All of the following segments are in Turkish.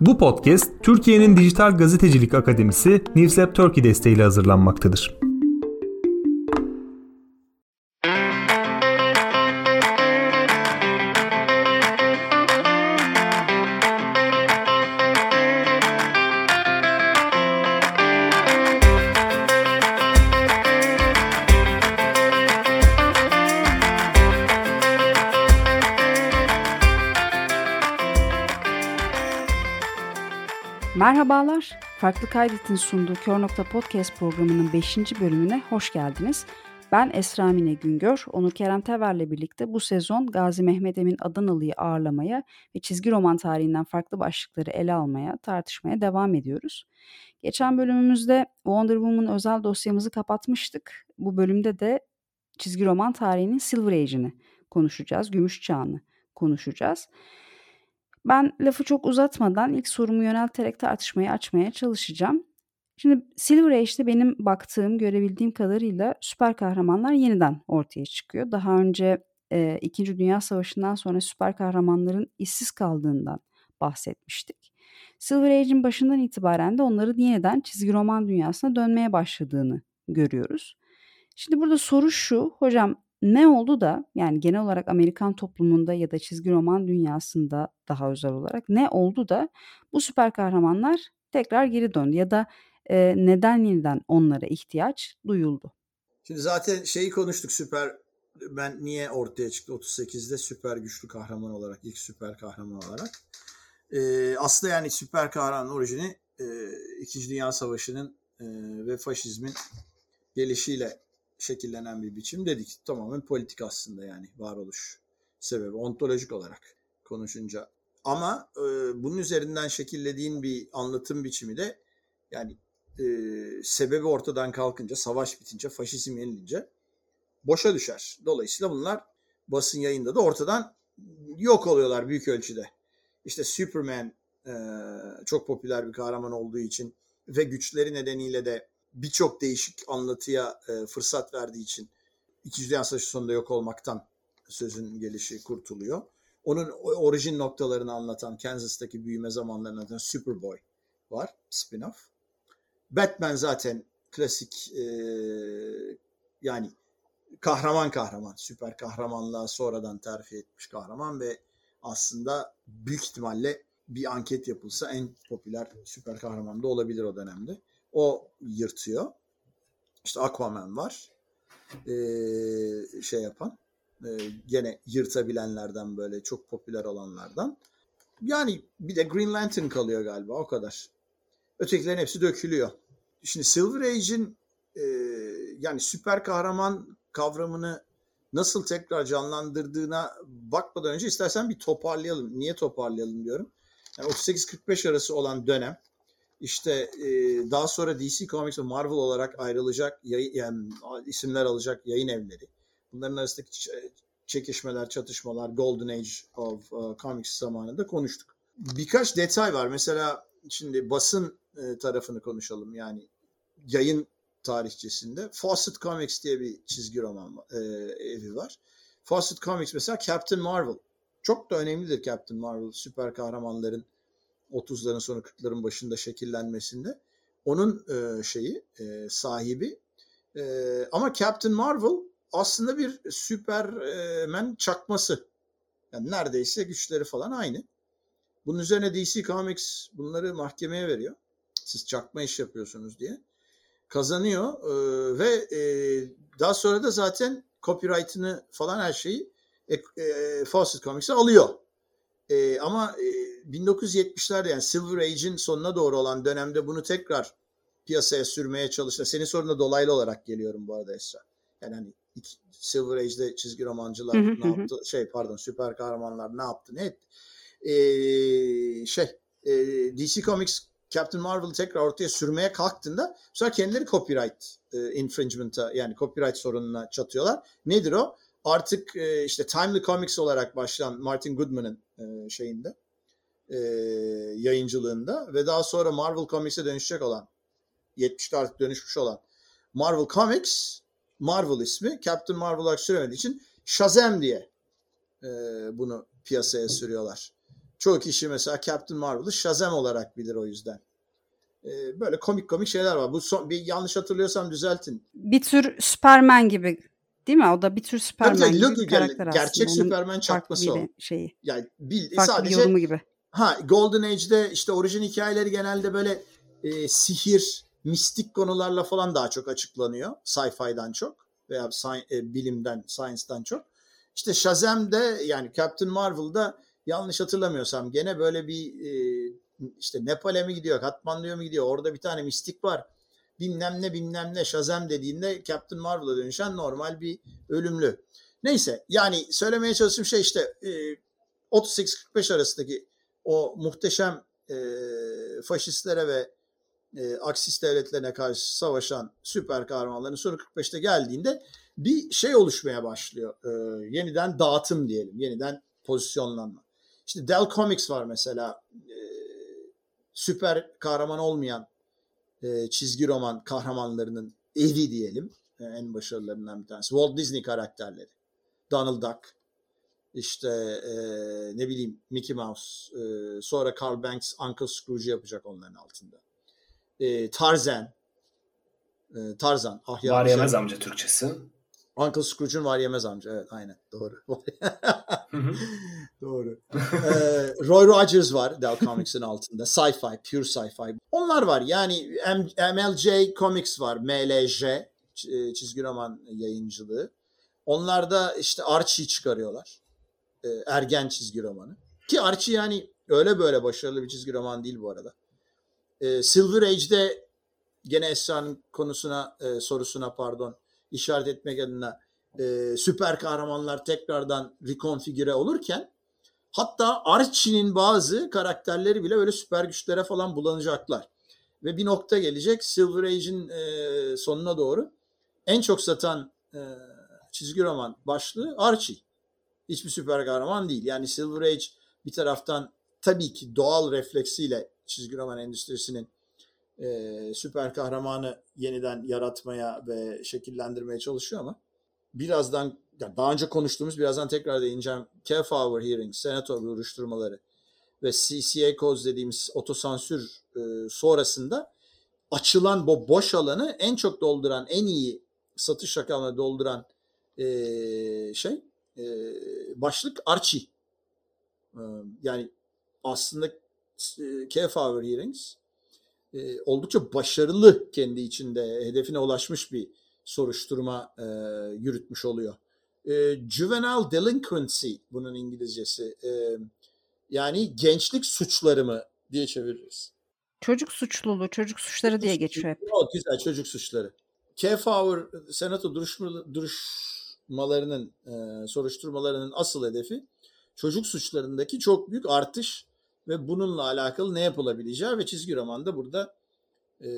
Bu podcast Türkiye'nin Dijital Gazetecilik Akademisi Newslab Turkey desteğiyle hazırlanmaktadır. Farklı Kaydet'in sunduğu Kör Nokta Podcast programının 5. bölümüne hoş geldiniz. Ben Esra Mine Güngör, Onur Kerem Tever'le birlikte bu sezon Gazi Mehmet Emin Adanalı'yı ağırlamaya ve çizgi roman tarihinden farklı başlıkları ele almaya, tartışmaya devam ediyoruz. Geçen bölümümüzde Wonder Woman özel dosyamızı kapatmıştık. Bu bölümde de çizgi roman tarihinin Silver Age'ini konuşacağız, gümüş çağını konuşacağız. Ben lafı çok uzatmadan ilk sorumu yönelterek tartışmayı açmaya çalışacağım. Şimdi Silver Age'de benim baktığım, görebildiğim kadarıyla süper kahramanlar yeniden ortaya çıkıyor. Daha önce e, İkinci Dünya Savaşı'ndan sonra süper kahramanların işsiz kaldığından bahsetmiştik. Silver Age'in başından itibaren de onların yeniden çizgi roman dünyasına dönmeye başladığını görüyoruz. Şimdi burada soru şu, hocam ne oldu da yani genel olarak Amerikan toplumunda ya da çizgi roman dünyasında daha özel olarak ne oldu da bu süper kahramanlar tekrar geri döndü ya da e, neden yeniden onlara ihtiyaç duyuldu? Şimdi zaten şeyi konuştuk süper ben niye ortaya çıktı 38'de süper güçlü kahraman olarak ilk süper kahraman olarak. Ee, aslında yani süper kahraman orijini e, İkinci Dünya Savaşı'nın e, ve faşizmin gelişiyle şekillenen bir biçim dedik. Tamamen politik aslında yani varoluş sebebi ontolojik olarak konuşunca. Ama e, bunun üzerinden şekillediğin bir anlatım biçimi de yani e, sebebi ortadan kalkınca, savaş bitince, faşizm yenilince boşa düşer. Dolayısıyla bunlar basın yayında da ortadan yok oluyorlar büyük ölçüde. İşte Superman e, çok popüler bir kahraman olduğu için ve güçleri nedeniyle de birçok değişik anlatıya e, fırsat verdiği için İkinci Dünya Savaşı sonunda yok olmaktan sözün gelişi kurtuluyor. Onun orijin noktalarını anlatan, Kansas'taki büyüme zamanlarını anlatan Superboy var, spin-off. Batman zaten klasik e, yani kahraman kahraman, süper kahramanlığa sonradan terfi etmiş kahraman ve aslında büyük ihtimalle bir anket yapılsa en popüler süper kahraman da olabilir o dönemde. O yırtıyor. İşte Aquaman var. Ee, şey yapan. E, gene yırtabilenlerden böyle çok popüler olanlardan. Yani bir de Green Lantern kalıyor galiba o kadar. Ötekilerin hepsi dökülüyor. Şimdi Silver Age'in e, yani süper kahraman kavramını nasıl tekrar canlandırdığına bakmadan önce istersen bir toparlayalım. Niye toparlayalım diyorum. Yani 38-45 arası olan dönem işte e, daha sonra DC Comics ve Marvel olarak ayrılacak yayın, yani isimler alacak yayın evleri. Bunların arasındaki çekişmeler, çatışmalar Golden Age of uh, Comics zamanında konuştuk. Birkaç detay var. Mesela şimdi basın e, tarafını konuşalım. Yani yayın tarihçesinde Fawcett Comics diye bir çizgi roman e, evi var. Fawcett Comics mesela Captain Marvel. Çok da önemlidir Captain Marvel. Süper kahramanların 30'ların sonu 40'ların başında şekillenmesinde. Onun e, şeyi e, sahibi. E, ama Captain Marvel aslında bir Superman çakması. Yani neredeyse güçleri falan aynı. Bunun üzerine DC Comics bunları mahkemeye veriyor. Siz çakma iş yapıyorsunuz diye. Kazanıyor e, ve e, daha sonra da zaten copyright'ını falan her şeyi e, e, Fawcett Comics'e alıyor. E, ama e, 1970'lerde yani Silver Age'in sonuna doğru olan dönemde bunu tekrar piyasaya sürmeye çalıştı. Senin soruna dolaylı olarak geliyorum bu arada Esra. Yani hani Silver Age'de çizgi romancılar ne yaptı? Şey pardon süper kahramanlar ne yaptı? Ne etti? Ee, şey e, DC Comics Captain Marvel'ı tekrar ortaya sürmeye kalktığında sonra kendileri copyright e, infringement'a yani copyright sorununa çatıyorlar. Nedir o? Artık e, işte Timely Comics olarak başlayan Martin Goodman'ın e, şeyinde e, yayıncılığında ve daha sonra Marvel Comics'e dönüşecek olan 70'te artık dönüşmüş olan Marvel Comics Marvel ismi Captain Marvel olarak süremediği için Shazam diye e, bunu piyasaya sürüyorlar. çoğu kişi mesela Captain Marvel'ı Shazam olarak bilir o yüzden. Ee, böyle komik komik şeyler var. Bu son, bir yanlış hatırlıyorsam düzeltin. Bir tür Superman gibi değil mi? O da bir tür Superman Tabii, gibi bir karakter aslında. gerçek Onun Superman çakması o. şeyi. Yani bil, Farklı sadece bir yorumu gibi. Ha Golden Age'de işte orijin hikayeleri genelde böyle e, sihir, mistik konularla falan daha çok açıklanıyor. Sci-fi'den çok veya sci- e, bilimden, science'dan çok. İşte Shazam'de yani Captain Marvel'da yanlış hatırlamıyorsam gene böyle bir e, işte Nepal'e mi gidiyor, Katmandu'ya mı gidiyor? Orada bir tane mistik var. Bilmem ne bilmem ne Shazam dediğinde Captain Marvel'a dönüşen normal bir ölümlü. Neyse yani söylemeye çalıştığım şey işte e, 38-45 arasındaki o muhteşem e, faşistlere ve e, aksist devletlerine karşı savaşan süper kahramanların sonu 45'te geldiğinde bir şey oluşmaya başlıyor. E, yeniden dağıtım diyelim. Yeniden pozisyonlanma. İşte Dell Comics var mesela. E, süper kahraman olmayan e, çizgi roman kahramanlarının evi diyelim. E, en başarılarından bir tanesi. Walt Disney karakterleri. Donald Duck, işte e, ne bileyim Mickey Mouse, e, sonra Carl Banks Uncle Scrooge yapacak onların altında. E, Tarzan, e, Tarzan. Ah ya, Var şey- yemez amca Türkçesi. Uncle Scrooge'un var yemez amca. Evet aynen doğru. Doğru. Ee, Roy Rogers var Dell Comics'in altında. Sci-fi, pure sci-fi. Onlar var. Yani M- MLJ Comics var. MLJ çizgi roman yayıncılığı. Onlar da işte Archie çıkarıyorlar. Ee, ergen çizgi romanı. Ki Archie yani öyle böyle başarılı bir çizgi roman değil bu arada. Ee, Silver Age'de gene Esra'nın konusuna, e, sorusuna pardon işaret etmek adına e, süper kahramanlar tekrardan rekonfigüre olurken hatta Archie'nin bazı karakterleri bile öyle süper güçlere falan bulanacaklar. Ve bir nokta gelecek Silver Age'in e, sonuna doğru en çok satan e, çizgi roman başlığı Archie. Hiçbir süper kahraman değil. Yani Silver Age bir taraftan tabii ki doğal refleksiyle çizgi roman endüstrisinin e, süper kahramanı yeniden yaratmaya ve şekillendirmeye çalışıyor ama birazdan yani daha önce konuştuğumuz birazdan tekrar değineceğim Calf Hour Hearings, senato duruşturmaları ve CCA Cause dediğimiz otosansür e, sonrasında açılan bu boş alanı en çok dolduran, en iyi satış rakamını dolduran e, şey e, başlık Archie. E, yani aslında e, Calf Hour Hearings e, oldukça başarılı kendi içinde hedefine ulaşmış bir soruşturma e, yürütmüş oluyor. E, juvenile delinquency bunun İngilizcesi. E, yani gençlik suçları mı diye çeviririz. Çocuk suçluluğu, çocuk suçları diye geçiyor hep. O güzel çocuk suçları. Kefauer senato duruşma, duruşmalarının e, soruşturmalarının asıl hedefi çocuk suçlarındaki çok büyük artış ve bununla alakalı ne yapılabileceği ve çizgi romanda burada e,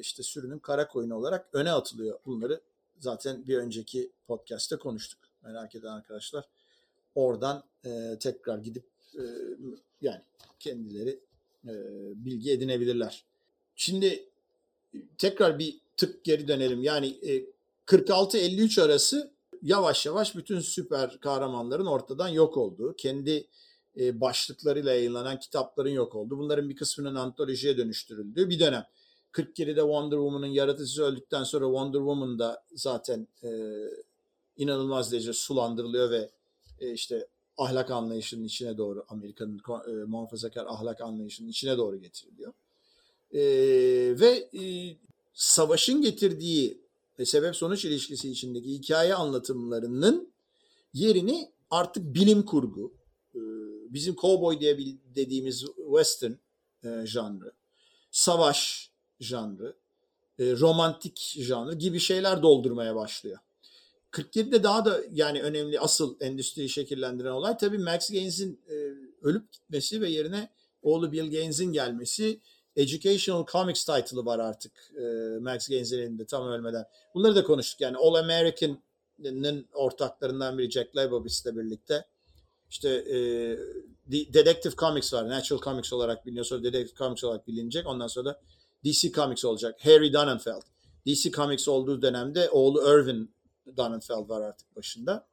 işte sürünün kara koyunu olarak öne atılıyor. Bunları zaten bir önceki podcast'te konuştuk. Merak eden arkadaşlar oradan e, tekrar gidip e, yani kendileri e, bilgi edinebilirler. Şimdi tekrar bir tık geri dönelim. Yani e, 46-53 arası yavaş yavaş bütün süper kahramanların ortadan yok olduğu, kendi e, başlıklarıyla yayınlanan kitapların yok olduğu, bunların bir kısmının antolojiye dönüştürüldüğü bir dönem. 47'de Wonder Woman'ın yaratıcısı öldükten sonra Wonder Woman da zaten e, inanılmaz derece sulandırılıyor ve e, işte ahlak anlayışının içine doğru Amerika'nın e, muhafazakar ahlak anlayışının içine doğru getiriliyor. E, ve e, savaşın getirdiği ve sebep sonuç ilişkisi içindeki hikaye anlatımlarının yerini artık bilim kurgu, e, bizim cowboy diye dediğimiz western e, janrı, savaş janrı, e, romantik janrı gibi şeyler doldurmaya başlıyor. 47'de daha da yani önemli asıl endüstriyi şekillendiren olay tabii Max Gaines'in ölüp gitmesi ve yerine oğlu Bill Gaines'in gelmesi. Educational Comics title'ı var artık e, Max Gaines'in elinde tam ölmeden. Bunları da konuştuk yani All American'ın ortaklarından biri Jack Leibovitz ile birlikte. İşte e, Detective Comics var. Natural Comics olarak biliniyor. Sonra Detective Comics olarak bilinecek. Ondan sonra da DC Comics olacak. Harry Donenfeld. DC Comics olduğu dönemde oğlu Irvin Donenfeld var artık başında.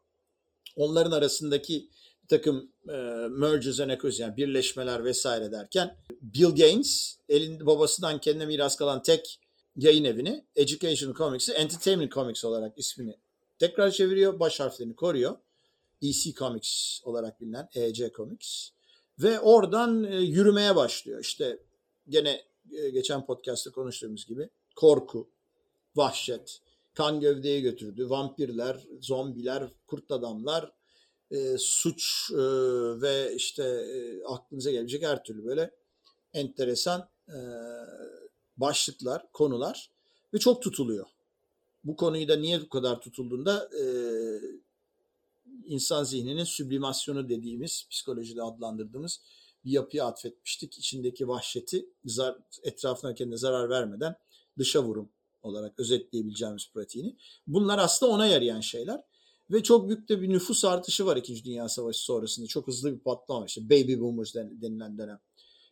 Onların arasındaki takım e, mergers and acquisitions yani birleşmeler vesaire derken Bill Gaines elinde babasından kendine miras kalan tek yayın evini Education Comics'i Entertainment Comics olarak ismini tekrar çeviriyor. Baş harflerini koruyor. EC Comics olarak bilinen EC Comics. Ve oradan e, yürümeye başlıyor. İşte gene e, geçen podcast'ta konuştuğumuz gibi korku, vahşet, kan gövdeye götürdü. Vampirler, zombiler, kurt adamlar, e, suç e, ve işte e, aklınıza gelecek her türlü böyle enteresan e, başlıklar, konular ve çok tutuluyor. Bu konuyu da niye bu kadar tutulduğunda e, insan zihninin süblimasyonu dediğimiz, psikolojide adlandırdığımız bir yapıya atfetmiştik. İçindeki vahşeti zar, etrafına kendine zarar vermeden dışa vurum olarak özetleyebileceğimiz pratiğini. Bunlar aslında ona yarayan şeyler. Ve çok büyük de bir nüfus artışı var 2. Dünya Savaşı sonrasında. Çok hızlı bir patlama. İşte baby boomers denilen dönem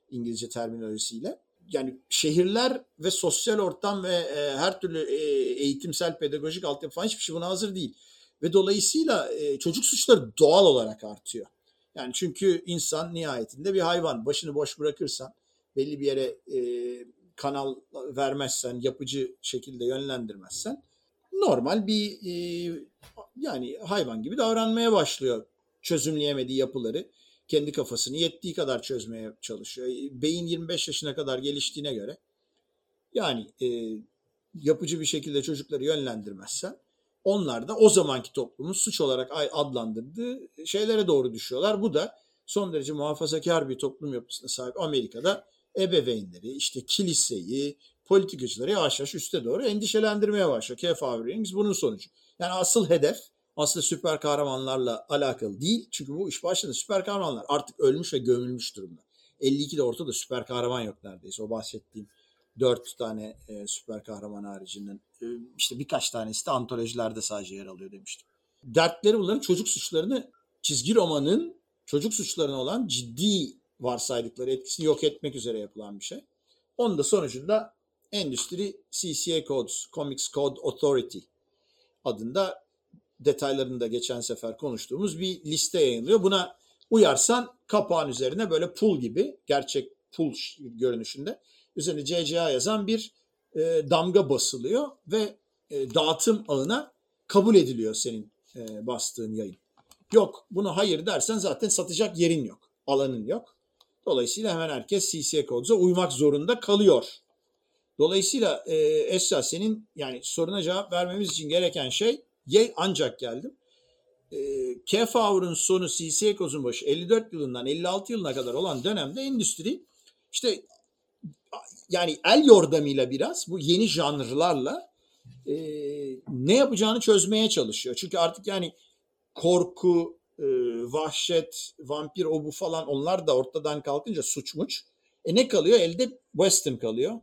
İngilizce terminolojisiyle. Yani şehirler ve sosyal ortam ve e, her türlü e, eğitimsel, pedagojik altyapı falan hiçbir şey buna hazır değil. Ve dolayısıyla e, çocuk suçları doğal olarak artıyor. Yani çünkü insan nihayetinde bir hayvan. Başını boş bırakırsan, belli bir yere e, kanal vermezsen, yapıcı şekilde yönlendirmezsen normal bir e, yani hayvan gibi davranmaya başlıyor. Çözümleyemediği yapıları kendi kafasını yettiği kadar çözmeye çalışıyor. Beyin 25 yaşına kadar geliştiğine göre yani e, yapıcı bir şekilde çocukları yönlendirmezsen onlar da o zamanki toplumun suç olarak adlandırdığı şeylere doğru düşüyorlar. Bu da son derece muhafazakar bir toplum yapısına sahip Amerika'da ebeveynleri, işte kiliseyi, politikacıları yavaş yavaş üste doğru endişelendirmeye başlıyor. Kefa bunun sonucu. Yani asıl hedef aslında süper kahramanlarla alakalı değil. Çünkü bu iş başında süper kahramanlar artık ölmüş ve gömülmüş durumda. 52'de ortada süper kahraman yok neredeyse. O bahsettiğim dört tane e, süper kahraman haricinden e, işte birkaç tanesi de antolojilerde sadece yer alıyor demiştim. Dertleri bunların çocuk suçlarını çizgi romanın çocuk suçlarına olan ciddi varsaydıkları etkisini yok etmek üzere yapılan bir şey. Onun da sonucunda endüstri CCA Codes, Comics Code Authority adında detaylarını da geçen sefer konuştuğumuz bir liste yayınlıyor. Buna uyarsan kapağın üzerine böyle pul gibi gerçek pul görünüşünde üzerine CCA yazan bir e, damga basılıyor ve e, dağıtım ağına kabul ediliyor senin e, bastığın yayın. Yok bunu hayır dersen zaten satacak yerin yok. Alanın yok. Dolayısıyla hemen herkes CC Codes'a uymak zorunda kalıyor. Dolayısıyla e, Esra senin yani soruna cevap vermemiz için gereken şey ye ancak geldim. E, Kefauer'ın sonu CC Codes'un başı 54 yılından 56 yılına kadar olan dönemde endüstri işte yani el yordamıyla biraz bu yeni janrlarla e, ne yapacağını çözmeye çalışıyor. Çünkü artık yani korku, e, vahşet, vampir o bu falan onlar da ortadan kalkınca suçmuş. E ne kalıyor? Elde western kalıyor.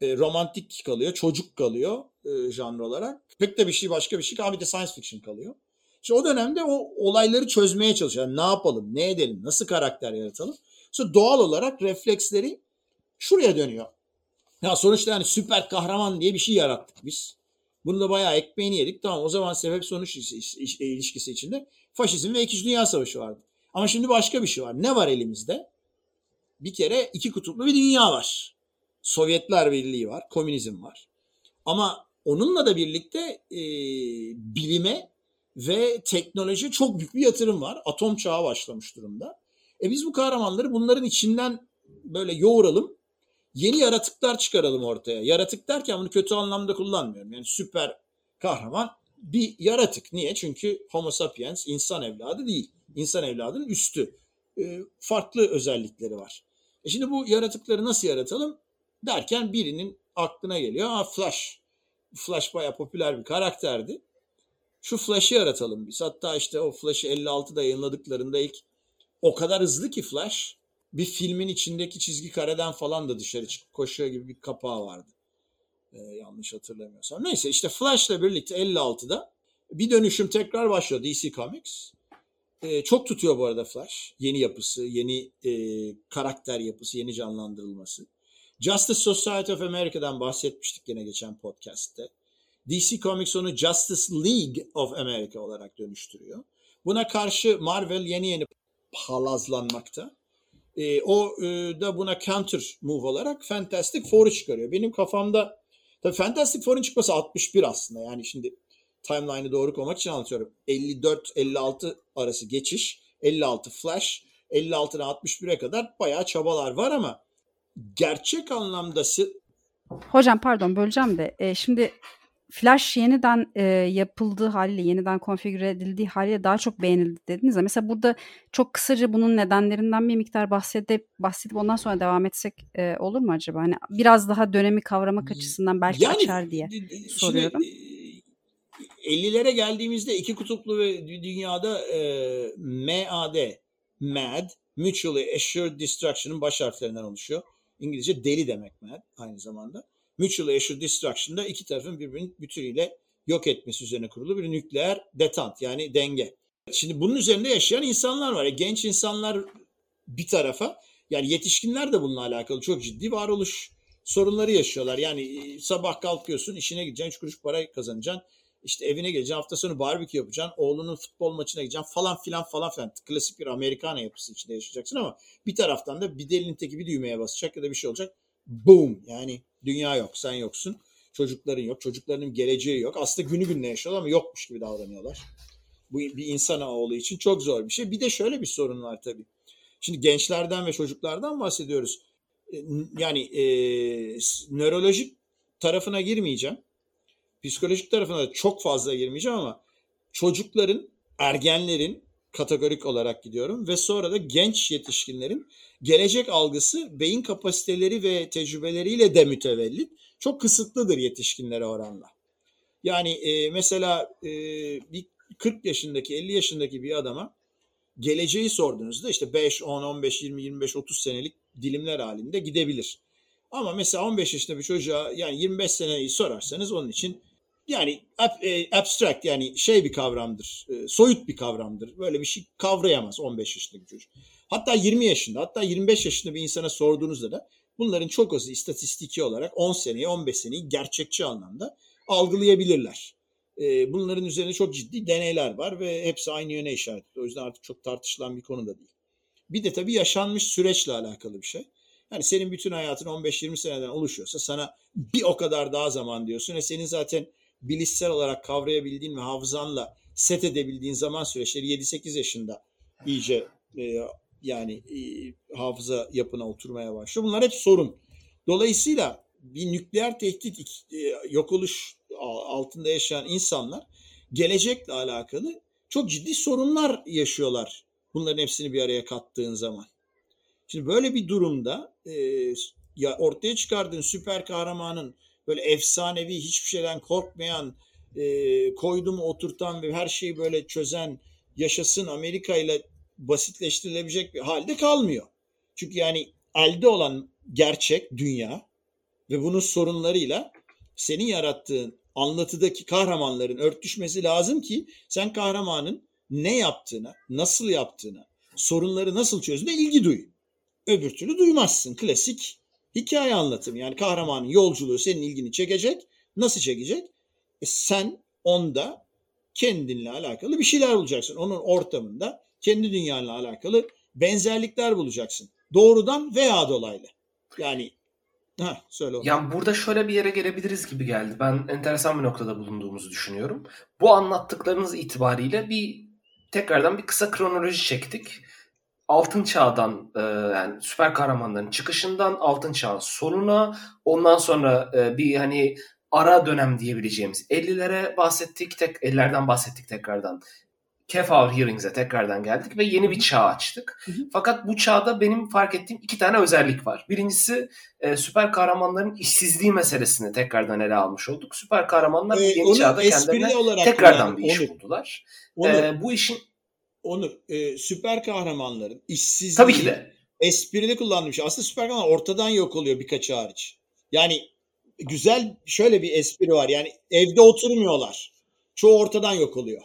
E, romantik kalıyor, çocuk kalıyor e, janr olarak. Pek de bir şey başka bir şey kalmıyor. Bir de science fiction kalıyor. İşte o dönemde o olayları çözmeye çalışıyor. Yani ne yapalım, ne edelim, nasıl karakter yaratalım. Sonra doğal olarak refleksleri şuraya dönüyor. Ya sonuçta yani süper kahraman diye bir şey yarattık biz. Bunu da bayağı ekmeğini yedik. Tamam o zaman sebep sonuç ilişkisi içinde faşizm ve İkinci Dünya Savaşı vardı. Ama şimdi başka bir şey var. Ne var elimizde? Bir kere iki kutuplu bir dünya var. Sovyetler Birliği var, komünizm var. Ama onunla da birlikte e, bilime ve teknoloji çok büyük bir yatırım var. Atom çağı başlamış durumda. E biz bu kahramanları bunların içinden böyle yoğuralım yeni yaratıklar çıkaralım ortaya. Yaratık derken bunu kötü anlamda kullanmıyorum. Yani süper kahraman bir yaratık. Niye? Çünkü Homo sapiens insan evladı değil. İnsan evladının üstü. E, farklı özellikleri var. E şimdi bu yaratıkları nasıl yaratalım? Derken birinin aklına geliyor. Ha Flash. Flash bayağı popüler bir karakterdi. Şu Flash'ı yaratalım biz. Hatta işte o Flash'ı 56'da yayınladıklarında ilk o kadar hızlı ki Flash bir filmin içindeki çizgi kareden falan da dışarı çıkıp koşuyor gibi bir kapağı vardı. Ee, yanlış hatırlamıyorsam. Neyse işte Flash'la birlikte 56'da bir dönüşüm tekrar başlıyor DC Comics. Ee, çok tutuyor bu arada Flash. Yeni yapısı, yeni e, karakter yapısı, yeni canlandırılması. Justice Society of America'dan bahsetmiştik yine geçen podcast'te. DC Comics onu Justice League of America olarak dönüştürüyor. Buna karşı Marvel yeni yeni palazlanmakta. E, o e, da buna counter move olarak Fantastic Four'u çıkarıyor. Benim kafamda tabii Fantastic Four'un çıkması 61 aslında. Yani şimdi timeline'ı doğru koymak için anlatıyorum. 54-56 arası geçiş, 56 Flash, 56'dan 61'e kadar bayağı çabalar var ama gerçek anlamda Hocam pardon böleceğim de e, şimdi Flash yeniden e, yapıldığı haliyle, yeniden konfigüre edildiği haliyle daha çok beğenildi dediniz ya. Mesela burada çok kısaca bunun nedenlerinden bir miktar bahsedip bahsedip ondan sonra devam etsek e, olur mu acaba? Hani biraz daha dönemi kavramak açısından belki yani, açar diye soruyorum. Şimdi, 50'lere geldiğimizde iki kutuplu ve dünyada e, MAD, MAD, Mutually Assured Destruction'ın baş harflerinden oluşuyor. İngilizce deli demek MAD aynı zamanda. Mutual Assured Destruction'da iki tarafın birbirini bütünüyle yok etmesi üzerine kurulu bir nükleer detant yani denge. Şimdi bunun üzerinde yaşayan insanlar var. genç insanlar bir tarafa yani yetişkinler de bununla alakalı çok ciddi varoluş sorunları yaşıyorlar. Yani e, sabah kalkıyorsun işine gideceksin, üç kuruş para kazanacaksın. İşte evine geleceksin, hafta sonu barbekü yapacaksın, oğlunun futbol maçına gideceksin falan filan falan filan. Klasik bir Amerikana yapısı içinde yaşayacaksın ama bir taraftan da bir delinin teki bir düğmeye basacak ya da bir şey olacak. Boom yani dünya yok sen yoksun. Çocukların yok. Çocuklarının geleceği yok. Aslında günü gününe yaşıyorlar ama yokmuş gibi davranıyorlar. Bu bir insan oğlu için çok zor bir şey. Bir de şöyle bir sorun var tabii. Şimdi gençlerden ve çocuklardan bahsediyoruz. E, yani e, nörolojik tarafına girmeyeceğim. Psikolojik tarafına da çok fazla girmeyeceğim ama çocukların, ergenlerin kategorik olarak gidiyorum ve sonra da genç yetişkinlerin gelecek algısı beyin kapasiteleri ve tecrübeleriyle de mütevellit. Çok kısıtlıdır yetişkinlere oranla. Yani e, mesela e, bir 40 yaşındaki 50 yaşındaki bir adama geleceği sorduğunuzda işte 5, 10, 15, 20, 25, 30 senelik dilimler halinde gidebilir. Ama mesela 15 yaşında bir çocuğa yani 25 seneyi sorarsanız onun için yani e, abstract yani şey bir kavramdır. E, soyut bir kavramdır. Böyle bir şey kavrayamaz 15 yaşındaki çocuk. Hatta 20 yaşında hatta 25 yaşında bir insana sorduğunuzda da bunların çok azı istatistiki olarak 10 seneyi 15 seneyi gerçekçi anlamda algılayabilirler. E, bunların üzerine çok ciddi deneyler var ve hepsi aynı yöne işaret ediyor. O yüzden artık çok tartışılan bir konu da değil. Bir de tabii yaşanmış süreçle alakalı bir şey. Yani senin bütün hayatın 15-20 seneden oluşuyorsa sana bir o kadar daha zaman diyorsun ve senin zaten bilişsel olarak kavrayabildiğin ve hafızanla set edebildiğin zaman süreçleri 7-8 yaşında iyice e, yani e, hafıza yapına oturmaya başlıyor. Bunlar hep sorun. Dolayısıyla bir nükleer tehdit e, yok oluş altında yaşayan insanlar gelecekle alakalı çok ciddi sorunlar yaşıyorlar. Bunların hepsini bir araya kattığın zaman. Şimdi böyle bir durumda e, ya ortaya çıkardığın süper kahramanın böyle efsanevi hiçbir şeyden korkmayan e, koydu oturtan ve her şeyi böyle çözen yaşasın Amerika ile basitleştirilebilecek bir halde kalmıyor. Çünkü yani elde olan gerçek dünya ve bunun sorunlarıyla senin yarattığın anlatıdaki kahramanların örtüşmesi lazım ki sen kahramanın ne yaptığına, nasıl yaptığına, sorunları nasıl çözdüğüne ilgi duy. Öbür türlü duymazsın. Klasik hikaye anlatımı. Yani kahramanın yolculuğu senin ilgini çekecek. Nasıl çekecek? E sen onda kendinle alakalı bir şeyler bulacaksın. Onun ortamında kendi dünyanla alakalı benzerlikler bulacaksın. Doğrudan veya dolaylı. Yani ha söyle onu. Yani burada şöyle bir yere gelebiliriz gibi geldi. Ben enteresan bir noktada bulunduğumuzu düşünüyorum. Bu anlattıklarınız itibariyle bir tekrardan bir kısa kronoloji çektik. Altın Çağ'dan e, yani süper kahramanların çıkışından Altın Çağ'ın sonuna ondan sonra e, bir hani ara dönem diyebileceğimiz 50'lere bahsettik. Tek 50'lerden bahsettik tekrardan. Kev Our Hearings'e tekrardan geldik ve yeni bir çağ açtık. Fakat bu çağda benim fark ettiğim iki tane özellik var. Birincisi e, süper kahramanların işsizliği meselesini tekrardan ele almış olduk. Süper kahramanlar ee, yeni çağda kendilerine tekrardan bir iş onu, buldular. Onu, e, bu işin Onur, e, süper kahramanların işsizliği Tabii ki de. esprili kullandığım şey. Aslında süper kahraman ortadan yok oluyor birkaç hariç. Yani güzel şöyle bir espri var. Yani evde oturmuyorlar. Çoğu ortadan yok oluyor.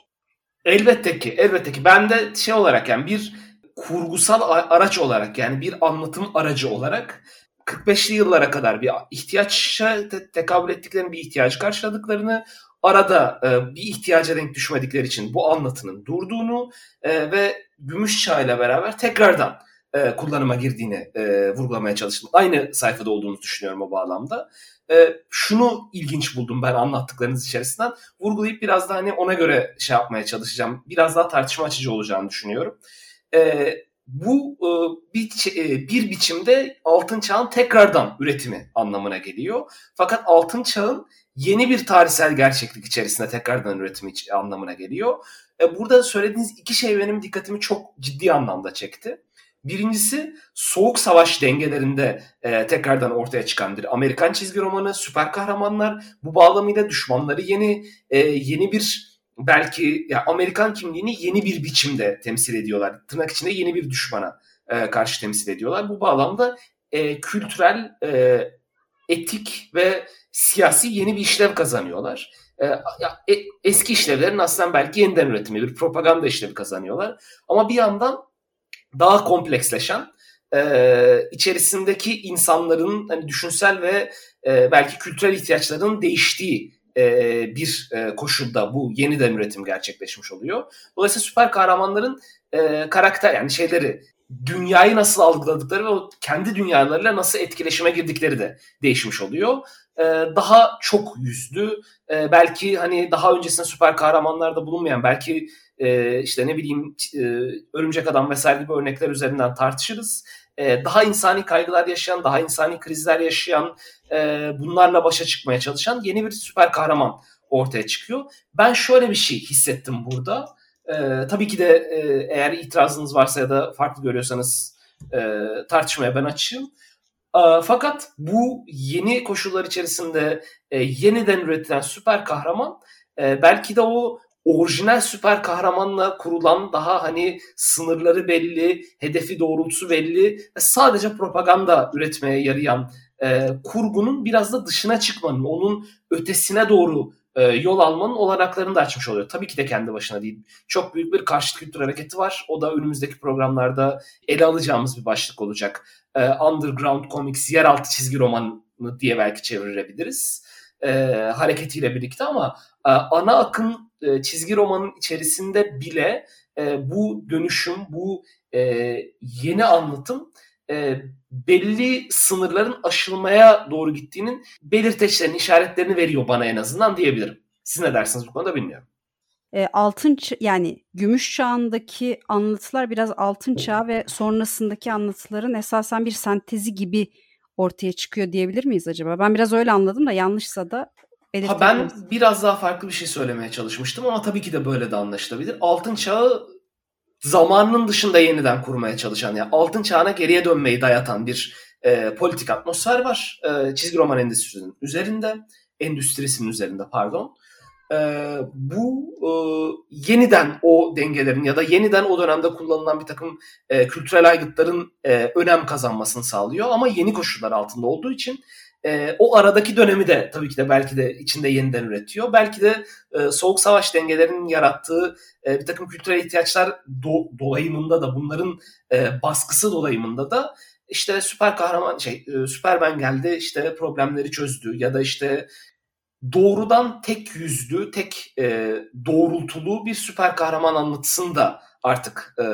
Elbette ki, elbette ki. Ben de şey olarak yani bir kurgusal araç olarak yani bir anlatım aracı olarak 45'li yıllara kadar bir ihtiyaça te- tekabül ettiklerini, bir ihtiyacı karşıladıklarını arada e, bir ihtiyaca denk düşmedikleri için bu anlatının durduğunu e, ve Gümüş Çağ ile beraber tekrardan e, kullanıma girdiğini e, vurgulamaya çalıştım. Aynı sayfada olduğunu düşünüyorum o bağlamda. E, şunu ilginç buldum ben anlattıklarınız içerisinden. Vurgulayıp biraz da hani ona göre şey yapmaya çalışacağım. Biraz daha tartışma açıcı olacağını düşünüyorum. E, bu e, bir, e, bir biçimde altın çağın tekrardan üretimi anlamına geliyor. Fakat altın çağın yeni bir tarihsel gerçeklik içerisinde tekrardan üretimi anlamına geliyor. E, burada söylediğiniz iki şey benim dikkatimi çok ciddi anlamda çekti. Birincisi soğuk savaş dengelerinde e, tekrardan ortaya çıkan bir Amerikan çizgi romanı, süper kahramanlar bu bağlamıyla düşmanları yeni e, yeni bir belki ya Amerikan kimliğini yeni bir biçimde temsil ediyorlar. Tırnak içinde yeni bir düşmana e, karşı temsil ediyorlar. Bu bağlamda e, kültürel, e, etik ve siyasi yeni bir işlev kazanıyorlar. E, e, eski işlevlerin aslında belki yeniden üretimi, bir propaganda işlevi kazanıyorlar. Ama bir yandan daha kompleksleşen, e, içerisindeki insanların hani düşünsel ve e, belki kültürel ihtiyaçlarının değiştiği bir e, koşulda bu yeniden üretim gerçekleşmiş oluyor. Dolayısıyla süper kahramanların karakter yani şeyleri dünyayı nasıl algıladıkları ve o kendi dünyalarıyla nasıl etkileşime girdikleri de değişmiş oluyor. Daha çok yüzlü, belki hani daha öncesinde süper kahramanlarda bulunmayan, belki işte ne bileyim örümcek adam vesaire gibi örnekler üzerinden tartışırız. E, daha insani kaygılar yaşayan, daha insani krizler yaşayan, e, bunlarla başa çıkmaya çalışan yeni bir süper kahraman ortaya çıkıyor. Ben şöyle bir şey hissettim burada. E, tabii ki de e, eğer itirazınız varsa ya da farklı görüyorsanız e, tartışmaya ben açığım. E, fakat bu yeni koşullar içerisinde yeniden üretilen süper kahraman belki de o orijinal süper kahramanla kurulan daha hani sınırları belli, hedefi doğrultusu belli sadece propaganda üretmeye yarayan e, kurgunun biraz da dışına çıkmanın, onun ötesine doğru e, yol almanın olanaklarını da açmış oluyor. Tabii ki de kendi başına değil. Çok büyük bir karşıt kültür hareketi var. O da önümüzdeki programlarda ele alacağımız bir başlık olacak. E, Underground Comics, yeraltı çizgi romanı diye belki çevirebiliriz. E, hareketiyle birlikte ama e, ana akım e, çizgi romanın içerisinde bile e, bu dönüşüm, bu e, yeni anlatım e, belli sınırların aşılmaya doğru gittiğinin belirteçlerini, işaretlerini veriyor bana en azından diyebilirim. Siz ne dersiniz bu konuda bilmiyorum. E, altın yani gümüş çağındaki anlatılar biraz altın çağ ve sonrasındaki anlatıların esasen bir sentezi gibi ortaya çıkıyor diyebilir miyiz acaba? Ben biraz öyle anladım da yanlışsa da Ha ben biraz daha farklı bir şey söylemeye çalışmıştım ama tabii ki de böyle de anlaşılabilir. Altın çağı zamanının dışında yeniden kurmaya çalışan yani altın çağına geriye dönmeyi dayatan bir e, politik atmosfer var. E, çizgi roman endüstrisinin üzerinde, endüstrisinin üzerinde pardon. E, bu e, yeniden o dengelerin ya da yeniden o dönemde kullanılan bir takım e, kültürel aygıtların e, önem kazanmasını sağlıyor ama yeni koşullar altında olduğu için e, o aradaki dönemi de tabii ki de belki de içinde yeniden üretiyor. Belki de e, soğuk savaş dengelerinin yarattığı e, bir takım kültürel ihtiyaçlar do, dolayımında da bunların e, baskısı dolayımında da işte süper kahraman şey e, Superman geldi işte problemleri çözdü ya da işte doğrudan tek yüzlü, tek e, doğrultulu bir süper kahraman anlatısını da artık e,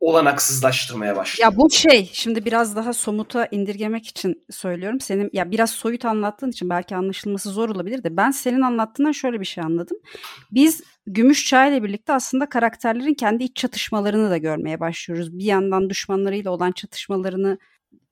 olanaksızlaştırmaya başlıyor. Ya bu şey şimdi biraz daha somuta indirgemek için söylüyorum. Senin ya biraz soyut anlattığın için belki anlaşılması zor olabilir de ben senin anlattığından şöyle bir şey anladım. Biz Gümüş Çağ ile birlikte aslında karakterlerin kendi iç çatışmalarını da görmeye başlıyoruz. Bir yandan düşmanlarıyla olan çatışmalarını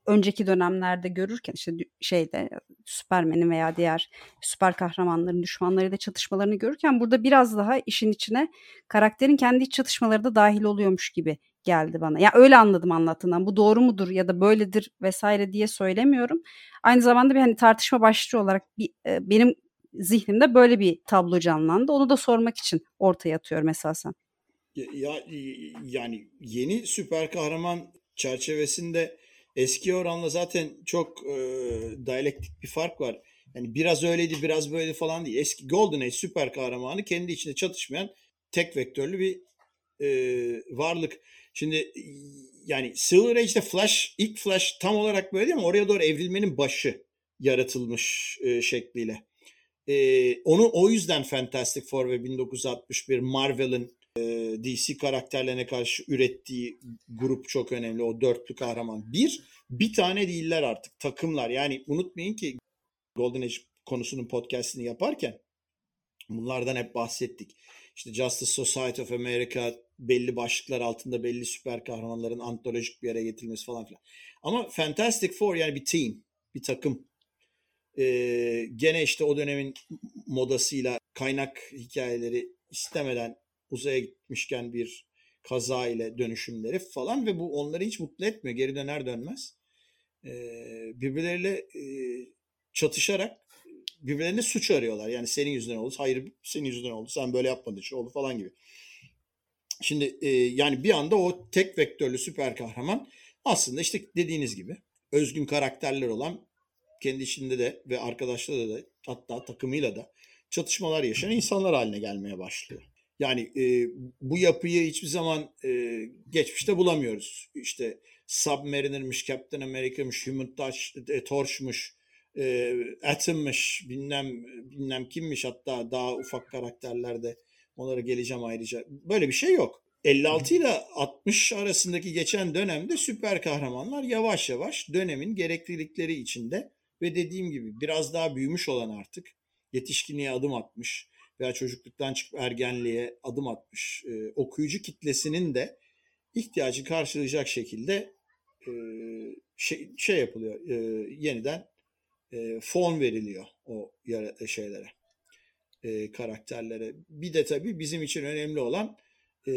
önceki dönemlerde görürken işte şeyde Süpermen'in veya diğer süper kahramanların düşmanlarıyla çatışmalarını görürken burada biraz daha işin içine karakterin kendi çatışmaları da dahil oluyormuş gibi geldi bana. Ya öyle anladım anlattığından. Bu doğru mudur ya da böyledir vesaire diye söylemiyorum. Aynı zamanda bir hani tartışma başlığı olarak bir, e, benim zihnimde böyle bir tablo canlandı. Onu da sormak için ortaya atıyorum esasen. Ya yani yeni süper kahraman çerçevesinde eski oranla zaten çok e, diyalektik bir fark var. Yani biraz öyleydi biraz böyle falan değil. Eski Golden Age süper kahramanı kendi içinde çatışmayan tek vektörlü bir e, varlık. Şimdi yani Silver Age'de Flash, ilk Flash tam olarak böyle değil mi? Oraya doğru evrilmenin başı yaratılmış e, şekliyle. Ee, onu o yüzden Fantastic Four ve 1961 Marvel'ın e, DC karakterlerine karşı ürettiği grup çok önemli. O dörtlü kahraman. Bir, bir tane değiller artık. Takımlar. Yani unutmayın ki Golden Age konusunun podcastini yaparken bunlardan hep bahsettik. İşte Justice Society of America belli başlıklar altında belli süper kahramanların antolojik bir yere getirilmesi falan filan. Ama Fantastic Four yani bir team, bir takım. Ee, gene işte o dönemin modasıyla kaynak hikayeleri istemeden uzaya gitmişken bir kaza ile dönüşümleri falan ve bu onları hiç mutlu etmiyor. Geri döner dönmez. Birbirleriyle çatışarak birbirlerine suç arıyorlar. Yani senin yüzünden oldu. Hayır senin yüzünden oldu. Sen böyle yapmadın. Şu oldu falan gibi. Şimdi yani bir anda o tek vektörlü süper kahraman aslında işte dediğiniz gibi özgün karakterler olan kendi içinde de ve arkadaşlarıyla da hatta takımıyla da çatışmalar yaşayan insanlar haline gelmeye başlıyor. Yani e, bu yapıyı hiçbir zaman e, geçmişte bulamıyoruz. İşte Submariner'mış, Captain America'mış, Human Touch, e, Torch'muş, e, Atom'mış, bilmem, bilmem kimmiş hatta daha ufak karakterlerde onlara geleceğim ayrıca. Böyle bir şey yok. 56 ile 60 arasındaki geçen dönemde süper kahramanlar yavaş yavaş dönemin gereklilikleri içinde ve dediğim gibi biraz daha büyümüş olan artık yetişkinliğe adım atmış veya çocukluktan çıkıp ergenliğe adım atmış e, okuyucu kitlesinin de ihtiyacı karşılayacak şekilde e, şey, şey yapılıyor e, yeniden e, fon veriliyor o yara, şeylere e, karakterlere. Bir de tabii bizim için önemli olan e,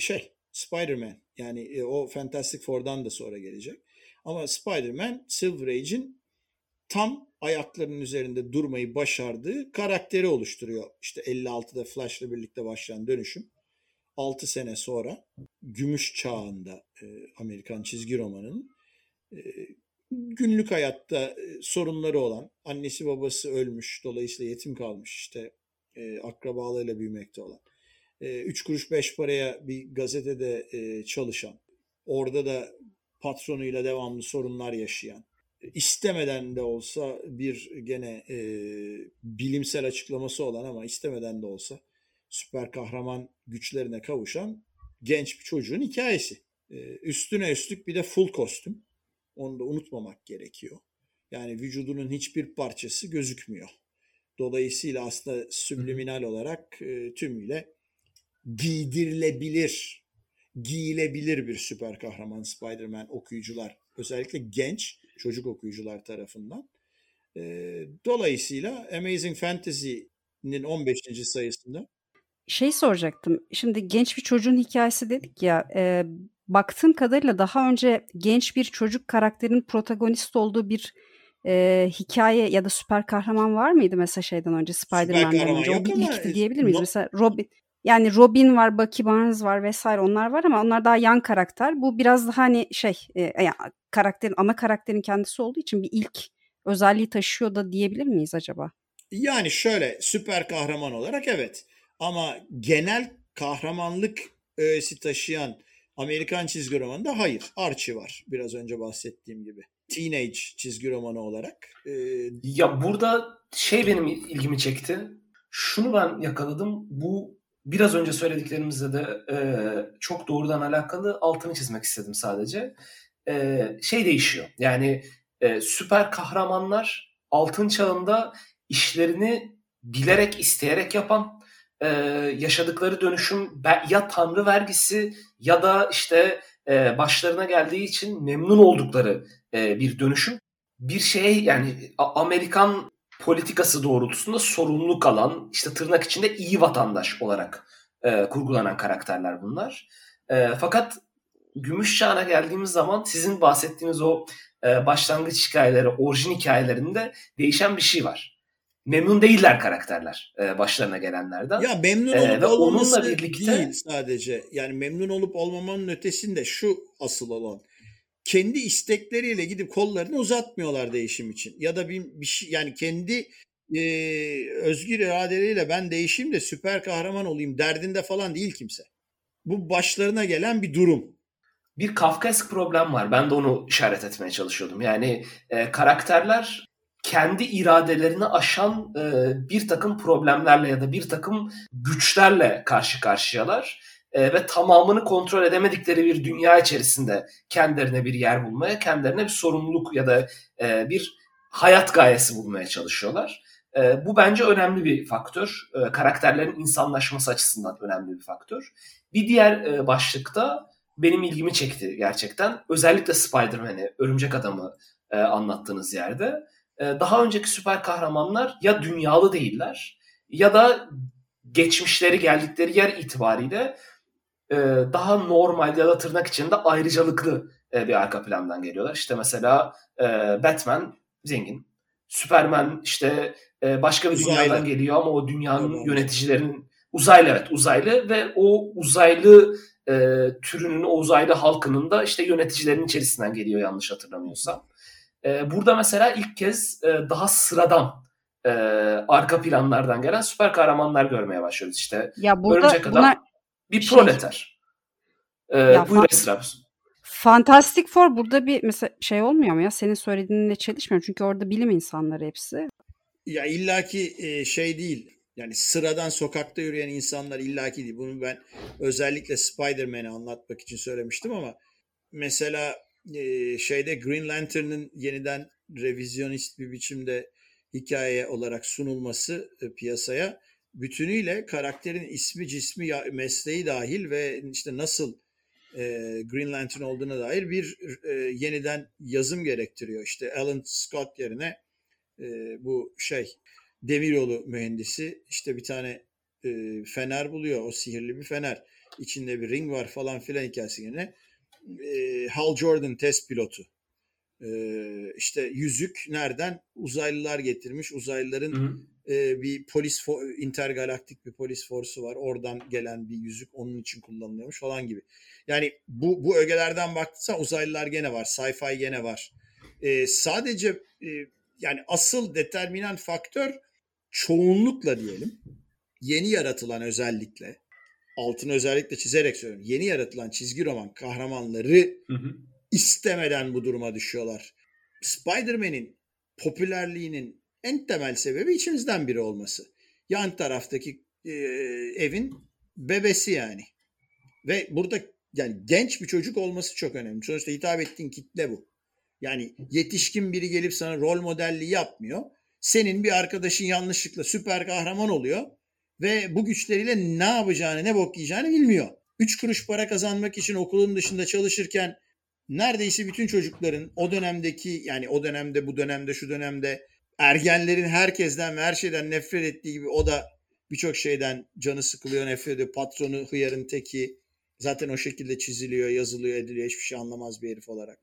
şey Spider-Man yani e, o Fantastic Four'dan da sonra gelecek. Ama Spider-Man Silver Age'in tam ayaklarının üzerinde durmayı başardığı karakteri oluşturuyor. İşte 56'da Flash'la birlikte başlayan dönüşüm. 6 sene sonra gümüş çağında e, Amerikan çizgi romanının e, günlük hayatta e, sorunları olan, annesi babası ölmüş, dolayısıyla yetim kalmış işte e, akrabalarıyla büyümekte olan, e, kuruş beş paraya bir gazetede e, çalışan, orada da patronuyla devamlı sorunlar yaşayan, istemeden de olsa bir gene e, bilimsel açıklaması olan ama istemeden de olsa süper kahraman güçlerine kavuşan genç bir çocuğun hikayesi. E, üstüne üstlük bir de full kostüm. Onu da unutmamak gerekiyor. Yani vücudunun hiçbir parçası gözükmüyor. Dolayısıyla aslında subliminal olarak e, tümüyle giydirilebilir, giyilebilir bir süper kahraman Spider-Man okuyucular. Özellikle genç çocuk okuyucular tarafından. Dolayısıyla Amazing Fantasy'nin 15. sayısında şey soracaktım. Şimdi genç bir çocuğun hikayesi dedik ya. E, baktığım kadarıyla daha önce genç bir çocuk karakterin protagonist olduğu bir e, hikaye ya da süper kahraman var mıydı mesela şeyden önce Spider-Man'den önce? O bir ilkti diyebilir miyiz? No. Mesela Robin yani Robin var, Bucky Barnes var vesaire onlar var ama onlar daha yan karakter. Bu biraz daha hani şey e, yani karakterin ana karakterin kendisi olduğu için bir ilk özelliği taşıyor da diyebilir miyiz acaba? Yani şöyle süper kahraman olarak evet. Ama genel kahramanlık öğesi taşıyan Amerikan çizgi romanında hayır. Archie var biraz önce bahsettiğim gibi. Teenage çizgi romanı olarak. Ee... Ya burada şey benim ilgimi çekti. Şunu ben yakaladım. Bu biraz önce söylediklerimizle de e, çok doğrudan alakalı altını çizmek istedim sadece. E, şey değişiyor. Yani e, süper kahramanlar altın çağında işlerini bilerek isteyerek yapan e, yaşadıkları dönüşüm ya tanrı vergisi ya da işte e, başlarına geldiği için memnun oldukları e, bir dönüşüm. Bir şey yani Amerikan politikası doğrultusunda sorumluluk alan işte tırnak içinde iyi vatandaş olarak e, kurgulanan karakterler bunlar. E, fakat gümüş çağına geldiğimiz zaman sizin bahsettiğiniz o e, başlangıç hikayeleri, orijin hikayelerinde değişen bir şey var. Memnun değiller karakterler e, başlarına gelenlerden. Ya memnun olup e, olmaması onunla birlikte... değil sadece. Yani memnun olup olmamanın ötesinde şu asıl olan kendi istekleriyle gidip kollarını uzatmıyorlar değişim için. Ya da bir, bir şey yani kendi e, özgür iradeleriyle ben değişeyim de süper kahraman olayım derdinde falan değil kimse. Bu başlarına gelen bir durum. Bir Kafkaesk problem var. Ben de onu işaret etmeye çalışıyordum. Yani e, karakterler kendi iradelerini aşan e, bir takım problemlerle ya da bir takım güçlerle karşı karşıyalar e, ve tamamını kontrol edemedikleri bir dünya içerisinde kendilerine bir yer bulmaya, kendilerine bir sorumluluk ya da e, bir hayat gayesi bulmaya çalışıyorlar. E, bu bence önemli bir faktör. E, karakterlerin insanlaşması açısından önemli bir faktör. Bir diğer e, başlıkta benim ilgimi çekti gerçekten. Özellikle Spider-Man'i, Örümcek Adam'ı e, anlattığınız yerde. Daha önceki süper kahramanlar ya dünyalı değiller ya da geçmişleri geldikleri yer itibariyle e, daha normal ya da tırnak içinde ayrıcalıklı e, bir arka plandan geliyorlar. İşte mesela e, Batman zengin, Superman işte e, başka bir uzaylı. dünyadan geliyor ama o dünyanın evet. yöneticilerinin uzaylı evet uzaylı ve o uzaylı e, türünün o uzaylı halkının da işte yöneticilerin içerisinden geliyor yanlış hatırlamıyorsam. E, burada mesela ilk kez e, daha sıradan e, arka planlardan gelen süper kahramanlar görmeye başlıyoruz. İşte ya burada Örümcek Adam buna bir şey, proleter. E, ya, buyur Esra. Fantastic Four burada bir mesela şey olmuyor mu ya? Senin söylediğinle çelişmiyor. Çünkü orada bilim insanları hepsi. Ya illaki e, şey değil. Yani sıradan sokakta yürüyen insanlar illaki değil. Bunu ben özellikle Spider-Man'i anlatmak için söylemiştim ama mesela e, şeyde Green Lantern'ın yeniden revizyonist bir biçimde hikaye olarak sunulması e, piyasaya bütünüyle karakterin ismi, cismi, mesleği dahil ve işte nasıl e, Green Lantern olduğuna dair bir e, yeniden yazım gerektiriyor. İşte Alan Scott yerine e, bu şey demiryolu mühendisi işte bir tane e, fener buluyor. O sihirli bir fener. İçinde bir ring var falan filan hikayesi yine. E, Hal Jordan test pilotu. E, işte yüzük nereden? Uzaylılar getirmiş. Uzaylıların hı hı e, bir polis intergalaktik bir polis forsu var. Oradan gelen bir yüzük onun için kullanılıyormuş falan gibi. Yani bu bu ögelerden baktıysa uzaylılar gene var. Sci-fi gene var. E, sadece e, yani asıl determinant faktör çoğunlukla diyelim yeni yaratılan özellikle altını özellikle çizerek söylüyorum. Yeni yaratılan çizgi roman kahramanları hı hı. istemeden bu duruma düşüyorlar. Spider-Man'in popülerliğinin en temel sebebi içimizden biri olması. Yan taraftaki e, evin bebesi yani. Ve burada yani genç bir çocuk olması çok önemli. Sonuçta hitap ettiğin kitle bu. Yani yetişkin biri gelip sana rol modelliği yapmıyor. Senin bir arkadaşın yanlışlıkla süper kahraman oluyor ve bu güçleriyle ne yapacağını, ne bok yiyeceğini bilmiyor. Üç kuruş para kazanmak için okulun dışında çalışırken neredeyse bütün çocukların o dönemdeki yani o dönemde bu dönemde şu dönemde ergenlerin herkesten ve her şeyden nefret ettiği gibi o da birçok şeyden canı sıkılıyor, nefret ediyor. Patronu hıyarın teki zaten o şekilde çiziliyor, yazılıyor, ediliyor. Hiçbir şey anlamaz bir herif olarak.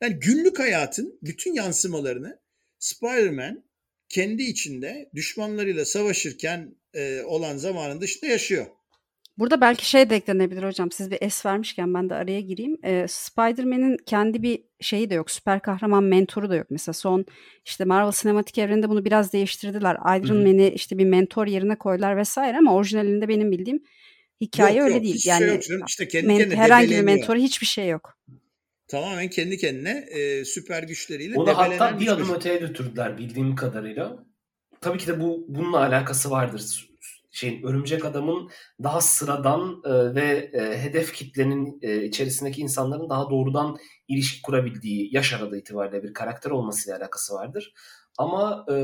Yani günlük hayatın bütün yansımalarını Spider-Man kendi içinde düşmanlarıyla savaşırken e, olan zamanın dışında yaşıyor. Burada belki şey de eklenebilir hocam. Siz bir es vermişken ben de araya gireyim. Ee, Spider-Man'in kendi bir şeyi de yok. Süper kahraman mentoru da yok. Mesela son işte Marvel sinematik evreninde bunu biraz değiştirdiler. Iron Man'i işte bir mentor yerine koydular vesaire ama orijinalinde benim bildiğim hikaye yok, öyle yok, değil. Şey yani şey yok İşte kendi men- herhangi bir mentoru hiçbir şey yok. Tamamen kendi kendine e, süper güçleriyle Onu hatta bir adım öteye götürdüler bildiğim kadarıyla. Tabii ki de bu bununla alakası vardır şeyin örümcek adamın daha sıradan e, ve e, hedef kitlenin e, içerisindeki insanların daha doğrudan ilişki kurabildiği yaş aralığı itibariyle bir karakter olmasıyla alakası vardır. Ama e,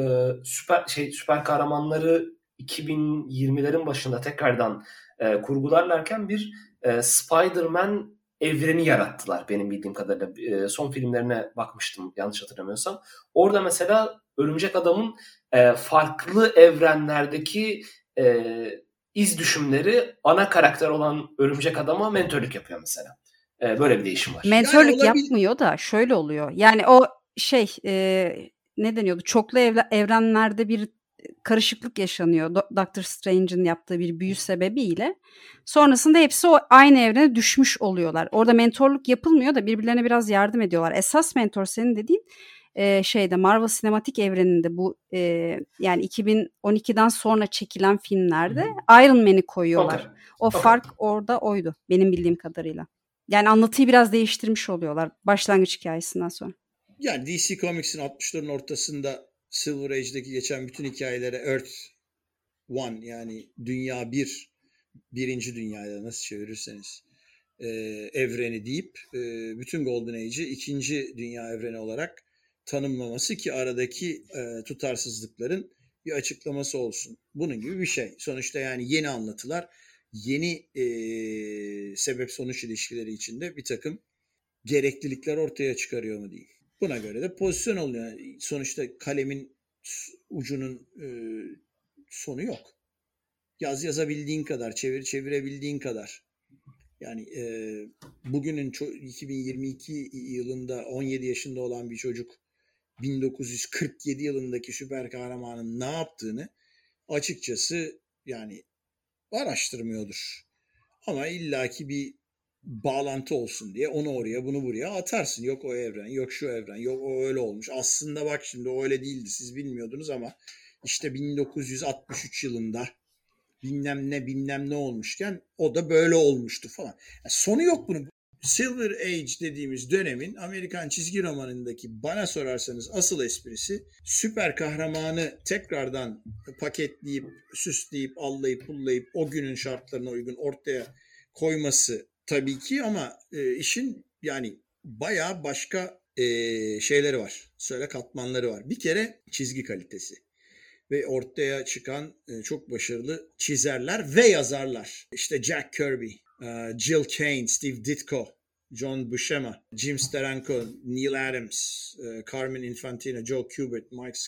süper şey süper kahramanları 2020'lerin başında tekrardan e, kurgularlarken bir e, Spider-Man evreni yarattılar benim bildiğim kadarıyla. E, son filmlerine bakmıştım yanlış hatırlamıyorsam. Orada mesela Örümcek Adam'ın e, farklı evrenlerdeki e, iz düşümleri ana karakter olan Örümcek Adam'a mentörlük yapıyor mesela. E, böyle bir değişim var. Mentörlük yani yapmıyor da şöyle oluyor. Yani o şey e, ne deniyordu? Çoklu evre, evrenlerde bir karışıklık yaşanıyor. Doctor Strange'in yaptığı bir büyü sebebiyle. Sonrasında hepsi o aynı evrene düşmüş oluyorlar. Orada mentorluk yapılmıyor da birbirlerine biraz yardım ediyorlar. Esas mentor senin dediğin e, şeyde Marvel sinematik evreninde bu e, yani 2012'den sonra çekilen filmlerde hmm. Iron Man'i koyuyorlar. Okay. O okay. fark orada oydu benim bildiğim kadarıyla. Yani anlatıyı biraz değiştirmiş oluyorlar başlangıç hikayesinden sonra. Yani DC Comics'in 60'ların ortasında Silver Age'deki geçen bütün hikayelere Earth One yani Dünya Bir, birinci dünyada nasıl çevirirseniz e, evreni deyip e, bütün Golden Age'i ikinci dünya evreni olarak tanımlaması ki aradaki e, tutarsızlıkların bir açıklaması olsun. Bunun gibi bir şey. Sonuçta yani yeni anlatılar, yeni e, sebep-sonuç ilişkileri içinde bir takım gereklilikler ortaya çıkarıyor mu diyeyim. Buna göre de pozisyon oluyor. Sonuçta kalemin ucunun e, sonu yok. Yaz yazabildiğin kadar, çevir çevirebildiğin kadar. Yani e, bugünün 2022 yılında 17 yaşında olan bir çocuk 1947 yılındaki süper kahramanın ne yaptığını açıkçası yani araştırmıyordur. Ama illaki bir bağlantı olsun diye onu oraya bunu buraya atarsın. Yok o evren, yok şu evren, yok o öyle olmuş. Aslında bak şimdi o öyle değildi siz bilmiyordunuz ama işte 1963 yılında bilmem ne bilmem ne olmuşken o da böyle olmuştu falan. Yani sonu yok bunun. Silver Age dediğimiz dönemin Amerikan çizgi romanındaki bana sorarsanız asıl esprisi süper kahramanı tekrardan paketleyip, süsleyip, allayıp, pullayıp o günün şartlarına uygun ortaya koyması tabii ki ama e, işin yani bayağı başka e, şeyleri var. Söyle katmanları var. Bir kere çizgi kalitesi ve ortaya çıkan e, çok başarılı çizerler ve yazarlar. İşte Jack Kirby, Jill Kane, Steve Ditko, John Buscema, Jim Steranko, Neil Adams, e, Carmen Infantino, Joe Kubert, Mike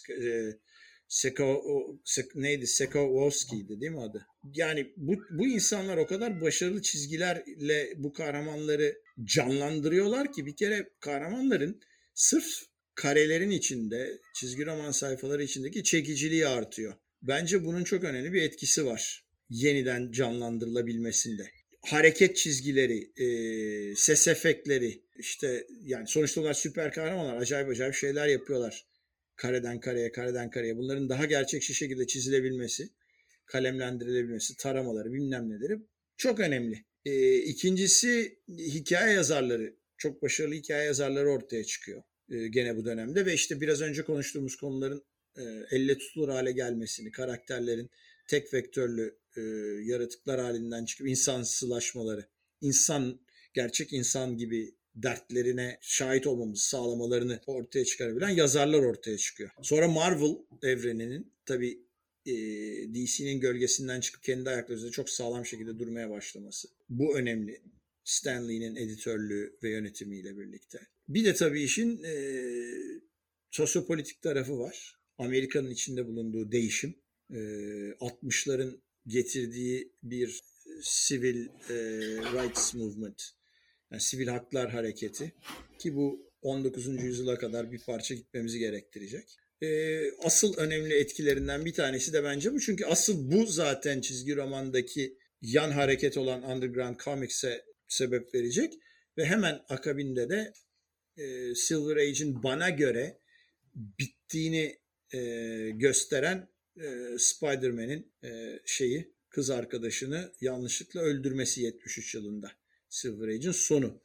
Seko, Sek, neydi? Sekowski'ydi değil mi adı? Yani bu, bu insanlar o kadar başarılı çizgilerle bu kahramanları canlandırıyorlar ki bir kere kahramanların sırf karelerin içinde, çizgi roman sayfaları içindeki çekiciliği artıyor. Bence bunun çok önemli bir etkisi var yeniden canlandırılabilmesinde. Hareket çizgileri, e, ses efektleri, işte yani sonuçta onlar süper kahramanlar, acayip acayip şeyler yapıyorlar. Kareden kareye, kareden kareye. Bunların daha gerçekçi şekilde çizilebilmesi, kalemlendirilebilmesi, taramaları, bilmem neleri çok önemli. E, ikincisi hikaye yazarları, çok başarılı hikaye yazarları ortaya çıkıyor e, gene bu dönemde ve işte biraz önce konuştuğumuz konuların e, elle tutulur hale gelmesini, karakterlerin tek vektörlü e, yaratıklar halinden çıkıp insansılaşmaları, insan gerçek insan gibi dertlerine şahit olmamızı sağlamalarını ortaya çıkarabilen yazarlar ortaya çıkıyor. Sonra Marvel evreninin tabi e, DC'nin gölgesinden çıkıp kendi ayakları üzerinde çok sağlam şekilde durmaya başlaması. Bu önemli. Stanley'nin editörlüğü ve yönetimiyle birlikte. Bir de tabii işin e, sosyopolitik tarafı var. Amerika'nın içinde bulunduğu değişim. E, 60'ların getirdiği bir civil e, rights movement, yani sivil haklar hareketi ki bu 19. yüzyıla kadar bir parça gitmemizi gerektirecek. E, asıl önemli etkilerinden bir tanesi de bence bu. Çünkü asıl bu zaten çizgi romandaki yan hareket olan Underground Comics'e sebep verecek. Ve hemen akabinde de e, Silver Age'in bana göre bittiğini e, gösteren e, Spider-Man'in e, şeyi kız arkadaşını yanlışlıkla öldürmesi 73 yılında. Silver Age'in sonu.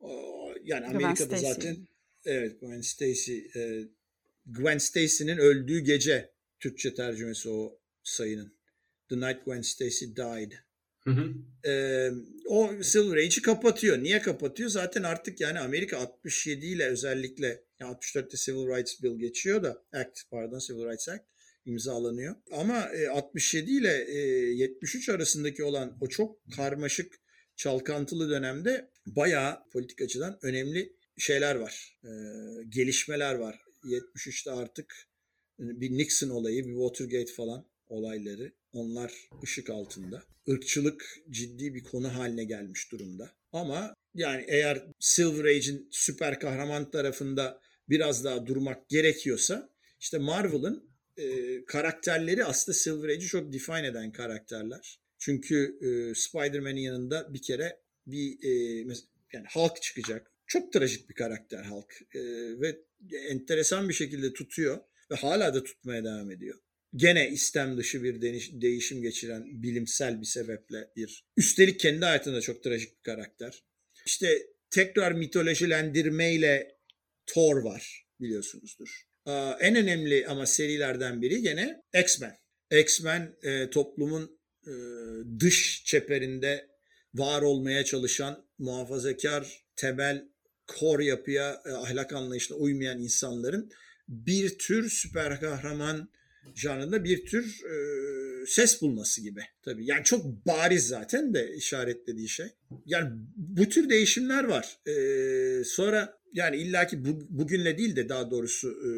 O, yani Amerika'da zaten evet Gwen Stacy e, Gwen Stacy'nin öldüğü gece Türkçe tercümesi o sayının. The Night Gwen Stacy Died. Hı hı. Ee, o Silver Age'i kapatıyor. Niye kapatıyor? Zaten artık yani Amerika 67 ile özellikle 64'te Civil Rights Bill geçiyor da Act pardon Civil Rights Act imzalanıyor. Ama e, 67 ile e, 73 arasındaki olan o çok karmaşık çalkantılı dönemde bayağı politik açıdan önemli şeyler var. E, gelişmeler var. 73'te artık bir Nixon olayı, bir Watergate falan olayları onlar ışık altında. Irkçılık ciddi bir konu haline gelmiş durumda. Ama yani eğer Silver Age'in süper kahraman tarafında biraz daha durmak gerekiyorsa işte Marvel'ın e, karakterleri aslında Silver Age'i çok define eden karakterler. Çünkü e, Spider-Man'in yanında bir kere bir e, yani Hulk çıkacak. Çok trajik bir karakter Hulk e, ve enteresan bir şekilde tutuyor ve hala da tutmaya devam ediyor gene istem dışı bir değişim geçiren bilimsel bir sebeple bir. Üstelik kendi hayatında çok trajik bir karakter. İşte tekrar mitolojilendirmeyle Thor var biliyorsunuzdur. En önemli ama serilerden biri gene X-Men. X-Men e, toplumun e, dış çeperinde var olmaya çalışan muhafazakar temel kor yapıya e, ahlak anlayışına uymayan insanların bir tür süper kahraman janrında bir tür e, ses bulması gibi. Tabii yani çok bariz zaten de işaretlediği şey. Yani bu tür değişimler var. E, sonra yani illaki bu, bugünle değil de daha doğrusu e,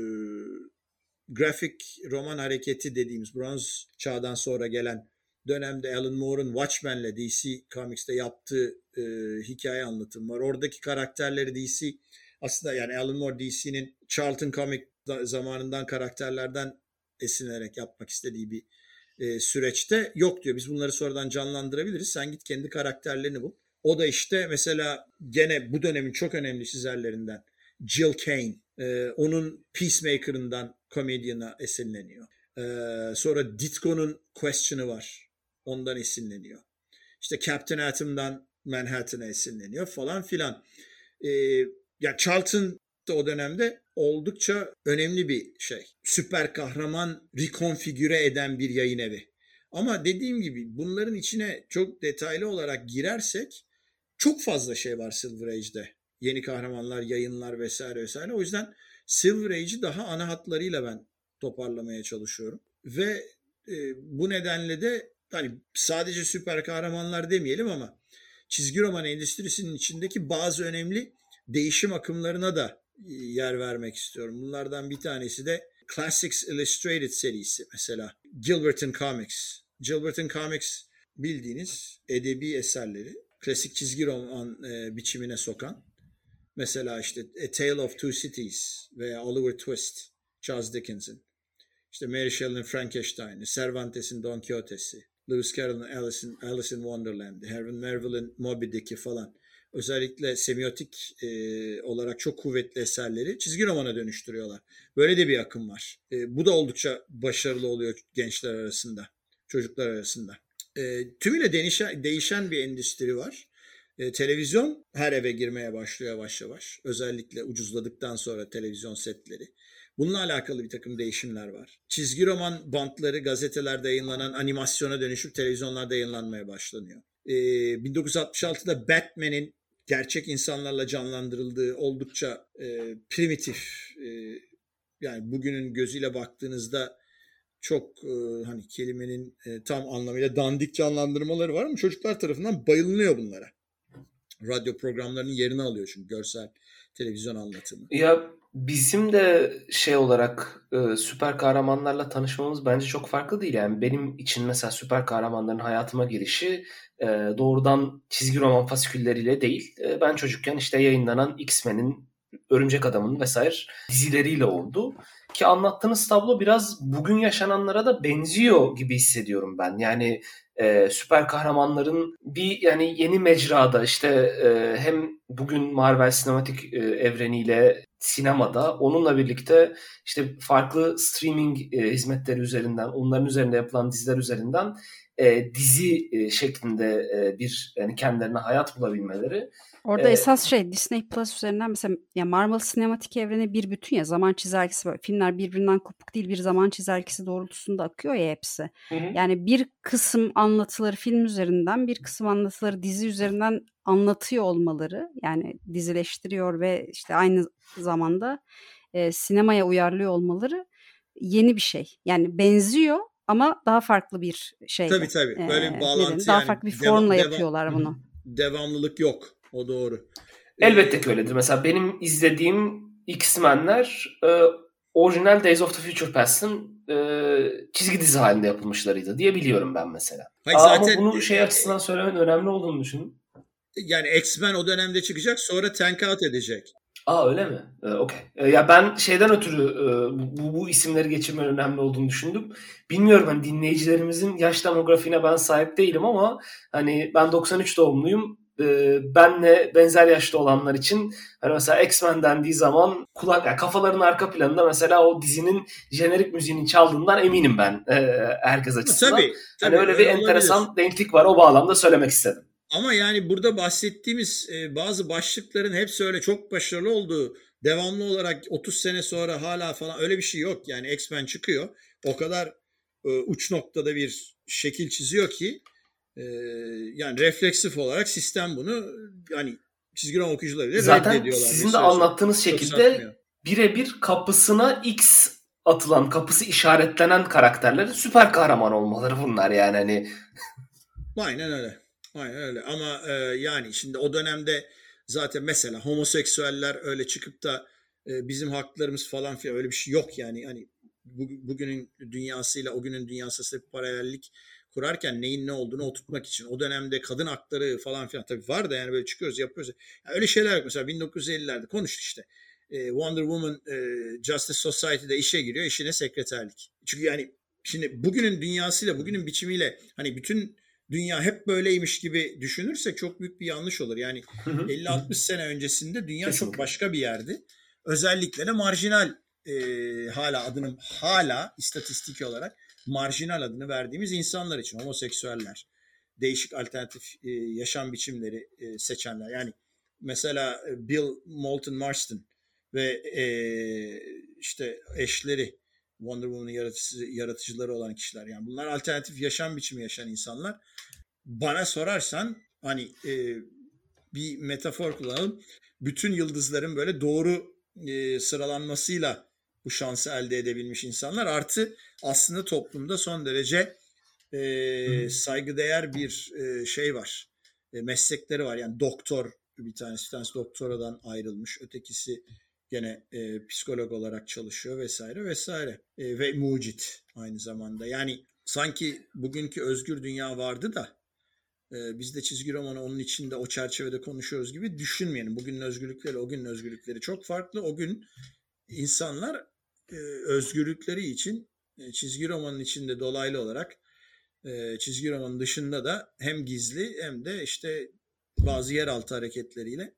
grafik roman hareketi dediğimiz bronz çağdan sonra gelen dönemde Alan Moore'un Watchmen'le DC Comics'te yaptığı e, hikaye anlatım var. Oradaki karakterleri DC aslında yani Alan Moore DC'nin Charlton Comic zamanından karakterlerden esinlenerek yapmak istediği bir e, süreçte yok diyor. Biz bunları sonradan canlandırabiliriz. Sen git kendi karakterlerini bul. O da işte mesela gene bu dönemin çok önemli çizerlerinden Jill Kane. E, onun Peacemaker'ından Comedian'a esinleniyor. E, sonra Ditko'nun Question'ı var. Ondan esinleniyor. İşte Captain Atom'dan Manhattan'a esinleniyor falan filan. E, ya Charlton da o dönemde oldukça önemli bir şey. Süper kahraman rekonfigüre eden bir yayın evi. Ama dediğim gibi bunların içine çok detaylı olarak girersek çok fazla şey var Silver Age'de. Yeni kahramanlar, yayınlar vesaire vesaire. O yüzden Silver Age'i daha ana hatlarıyla ben toparlamaya çalışıyorum. Ve e, bu nedenle de hani sadece süper kahramanlar demeyelim ama çizgi roman endüstrisinin içindeki bazı önemli değişim akımlarına da e, yer vermek istiyorum. Bunlardan bir tanesi de Classics Illustrated serisi mesela. Gilbert'in Comics. Gilbert'in Comics bildiğiniz edebi eserleri klasik çizgi roman e, biçimine sokan mesela işte A Tale of Two Cities veya Oliver Twist Charles Dickens'in işte Mary Shelley'nin Frankenstein'i, Cervantes'in Don Quixote'si, Lewis Carroll'ın Alice in, Alice in Wonderland'i, Herman Melville'in Moby Dick'i falan özellikle semiotik e, olarak çok kuvvetli eserleri çizgi romana dönüştürüyorlar. Böyle de bir akım var. E, bu da oldukça başarılı oluyor gençler arasında, çocuklar arasında. E, tümüyle değişen, değişen bir endüstri var. E, televizyon her eve girmeye başlıyor yavaş yavaş. Özellikle ucuzladıktan sonra televizyon setleri. Bununla alakalı bir takım değişimler var. Çizgi roman bantları gazetelerde yayınlanan animasyona dönüşüp televizyonlarda yayınlanmaya başlanıyor. Ee, 1966'da Batman'in gerçek insanlarla canlandırıldığı oldukça e, primitif e, yani bugünün gözüyle baktığınızda çok e, hani kelimenin e, tam anlamıyla dandik canlandırmaları var ama çocuklar tarafından bayılınıyor bunlara. Radyo programlarının yerini alıyor çünkü görsel televizyon anlatımı. Ya bizim de şey olarak e, süper kahramanlarla tanışmamız bence çok farklı değil. Yani benim için mesela süper kahramanların hayatıma girişi e, doğrudan çizgi roman fasikülleriyle değil. E, ben çocukken işte yayınlanan X-Men'in, Örümcek Adam'ın vesaire dizileriyle oldu. Ki anlattığınız tablo biraz bugün yaşananlara da benziyor gibi hissediyorum ben. Yani e, süper kahramanların bir yani yeni mecrada işte e, hem bugün Marvel sinematik e, evreniyle sinemada onunla birlikte işte farklı streaming e, hizmetleri üzerinden onların üzerinde yapılan diziler üzerinden e, dizi e, şeklinde e, bir yani kendilerine hayat bulabilmeleri. Orada ee, esas şey Disney Plus üzerinden mesela ya Marvel sinematik evreni bir bütün ya zaman çizelgesi var. Filmler birbirinden kopuk değil bir zaman çizelgesi doğrultusunda akıyor ya hepsi. Hı. Yani bir kısım anlatıları film üzerinden bir kısım anlatıları dizi üzerinden anlatıyor olmaları yani dizileştiriyor ve işte aynı zamanda e, sinemaya uyarlıyor olmaları yeni bir şey. Yani benziyor ama daha farklı bir şey. Tabii tabii. Böyle bir bağlantı dedim, Daha farklı bir formla devam, yapıyorlar bunu. Devamlılık yok. O doğru. Elbette ki öyledir. Mesela benim izlediğim X-Men'ler e, orijinal Days of the Future Past'ın e, çizgi dizi halinde yapılmışlarıydı diye biliyorum ben mesela. Hayır, Aa, zaten, ama bunu şey açısından söylemen önemli olduğunu düşünün. Yani X-Men o dönemde çıkacak sonra tank out edecek. Aa öyle mi? Ee, Okey. Ee, ya ben şeyden ötürü e, bu, bu isimleri geçirmen önemli olduğunu düşündüm. Bilmiyorum hani dinleyicilerimizin yaş demografiğine ben sahip değilim ama hani ben 93 doğumluyum. Ee, benle benzer yaşta olanlar için hani mesela X-Men dendiği zaman kulak yani kafaların arka planında mesela o dizinin jenerik müziğinin çaldığından eminim ben e, herkes açısından. Tabii, tabii, hani öyle bir olabilir. enteresan denklik var o bağlamda söylemek istedim. Ama yani burada bahsettiğimiz e, bazı başlıkların hepsi öyle çok başarılı olduğu devamlı olarak 30 sene sonra hala falan öyle bir şey yok. Yani X-Men çıkıyor. O kadar e, uç noktada bir şekil çiziyor ki e, yani refleksif olarak sistem bunu yani çizgi roman okuyucuları bile Zaten sizin de anlattığınız şekilde birebir kapısına X atılan, kapısı işaretlenen karakterlerin süper kahraman olmaları bunlar yani hani. Aynen öyle. Aynen öyle. Ama e, yani şimdi o dönemde zaten mesela homoseksüeller öyle çıkıp da e, bizim haklarımız falan filan öyle bir şey yok yani. Hani bu, bugünün dünyasıyla o günün dünyası paralellik kurarken neyin ne olduğunu oturtmak için. O dönemde kadın hakları falan filan tabii var da yani böyle çıkıyoruz yapıyoruz. Yani öyle şeyler yok. Mesela 1950'lerde konuştuk işte. E, Wonder Woman e, Justice Society'de işe giriyor. işine sekreterlik. Çünkü yani şimdi bugünün dünyasıyla bugünün biçimiyle hani bütün dünya hep böyleymiş gibi düşünürsek çok büyük bir yanlış olur. Yani 50-60 sene öncesinde dünya Kesinlikle. çok başka bir yerdi. Özellikle de marjinal e, hala adının hala istatistik olarak marjinal adını verdiğimiz insanlar için homoseksüeller, değişik alternatif e, yaşam biçimleri e, seçenler. Yani mesela e, Bill Moulton Marston ve e, işte eşleri Wonder Woman'ın yaratıcı, yaratıcıları olan kişiler. Yani bunlar alternatif yaşam biçimi yaşayan insanlar. Bana sorarsan hani e, bir metafor kullanalım. Bütün yıldızların böyle doğru e, sıralanmasıyla bu şansı elde edebilmiş insanlar. Artı aslında toplumda son derece e, saygıdeğer bir e, şey var. E, meslekleri var. Yani doktor bir tanesi, bir tanesi doktoradan ayrılmış. Ötekisi gene e, psikolog olarak çalışıyor vesaire vesaire. E, ve mucit aynı zamanda. Yani sanki bugünkü özgür dünya vardı da e, biz de çizgi romanı onun içinde o çerçevede konuşuyoruz gibi düşünmeyelim. Bugünün özgürlükleri o günün özgürlükleri çok farklı. O gün insanlar e, özgürlükleri için e, çizgi romanın içinde dolaylı olarak e, çizgi romanın dışında da hem gizli hem de işte bazı yeraltı hareketleriyle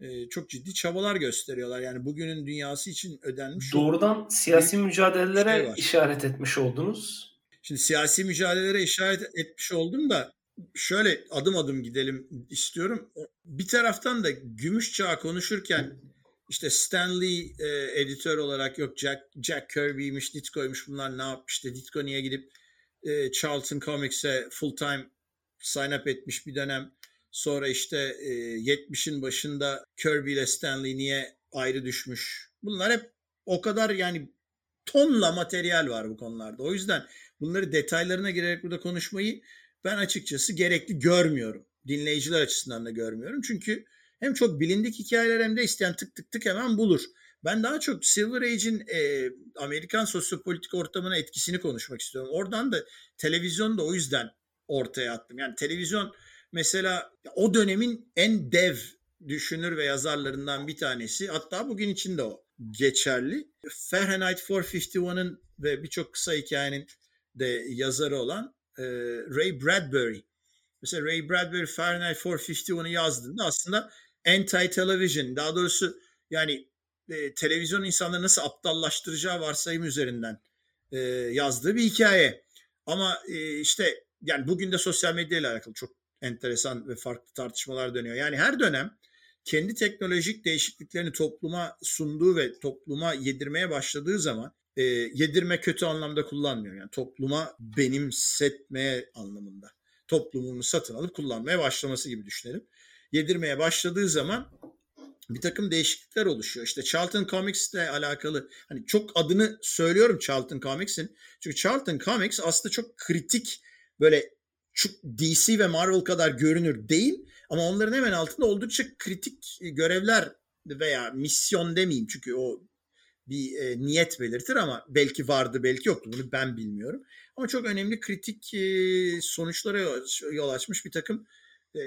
e, çok ciddi çabalar gösteriyorlar. Yani bugünün dünyası için ödenmiş. Doğrudan siyasi mücadelelere şey işaret etmiş oldunuz. Şimdi siyasi mücadelelere işaret etmiş oldum da şöyle adım adım gidelim istiyorum. Bir taraftan da gümüş çağı konuşurken işte Stanley e, editör olarak yok Jack, Jack Kirby'ymiş, Ditko'ymuş bunlar ne yapmıştı? Ditko niye gidip e, Charlton Comics'e full time sign up etmiş bir dönem. Sonra işte e, 70'in başında Kirby ile Stanley niye ayrı düşmüş. Bunlar hep o kadar yani tonla materyal var bu konularda. O yüzden bunları detaylarına girerek burada konuşmayı ben açıkçası gerekli görmüyorum. Dinleyiciler açısından da görmüyorum. Çünkü hem çok bilindik hikayeler hem de isteyen tık tık tık hemen bulur. Ben daha çok Silver Age'in e, Amerikan sosyopolitik ortamına etkisini konuşmak istiyorum. Oradan da televizyon da o yüzden ortaya attım. Yani televizyon mesela o dönemin en dev düşünür ve yazarlarından bir tanesi. Hatta bugün için de o geçerli. Fahrenheit 451'ın ve birçok kısa hikayenin de yazarı olan e, Ray Bradbury. Mesela Ray Bradbury Fahrenheit 451'ı yazdığında aslında anti-television daha doğrusu yani e, televizyon insanları nasıl aptallaştıracağı varsayım üzerinden e, yazdığı bir hikaye. Ama e, işte yani bugün de sosyal medya ile alakalı çok enteresan ve farklı tartışmalar dönüyor. Yani her dönem kendi teknolojik değişikliklerini topluma sunduğu ve topluma yedirmeye başladığı zaman e, yedirme kötü anlamda kullanmıyor. Yani topluma benimsetmeye anlamında. Toplumunu satın alıp kullanmaya başlaması gibi düşünelim. Yedirmeye başladığı zaman bir takım değişiklikler oluşuyor. İşte Charlton Comics ile alakalı hani çok adını söylüyorum Charlton Comics'in. Çünkü Charlton Comics aslında çok kritik böyle DC ve Marvel kadar görünür değil ama onların hemen altında oldukça kritik görevler veya misyon demeyeyim çünkü o bir e, niyet belirtir ama belki vardı belki yoktu bunu ben bilmiyorum. Ama çok önemli kritik e, sonuçlara yol açmış bir takım e,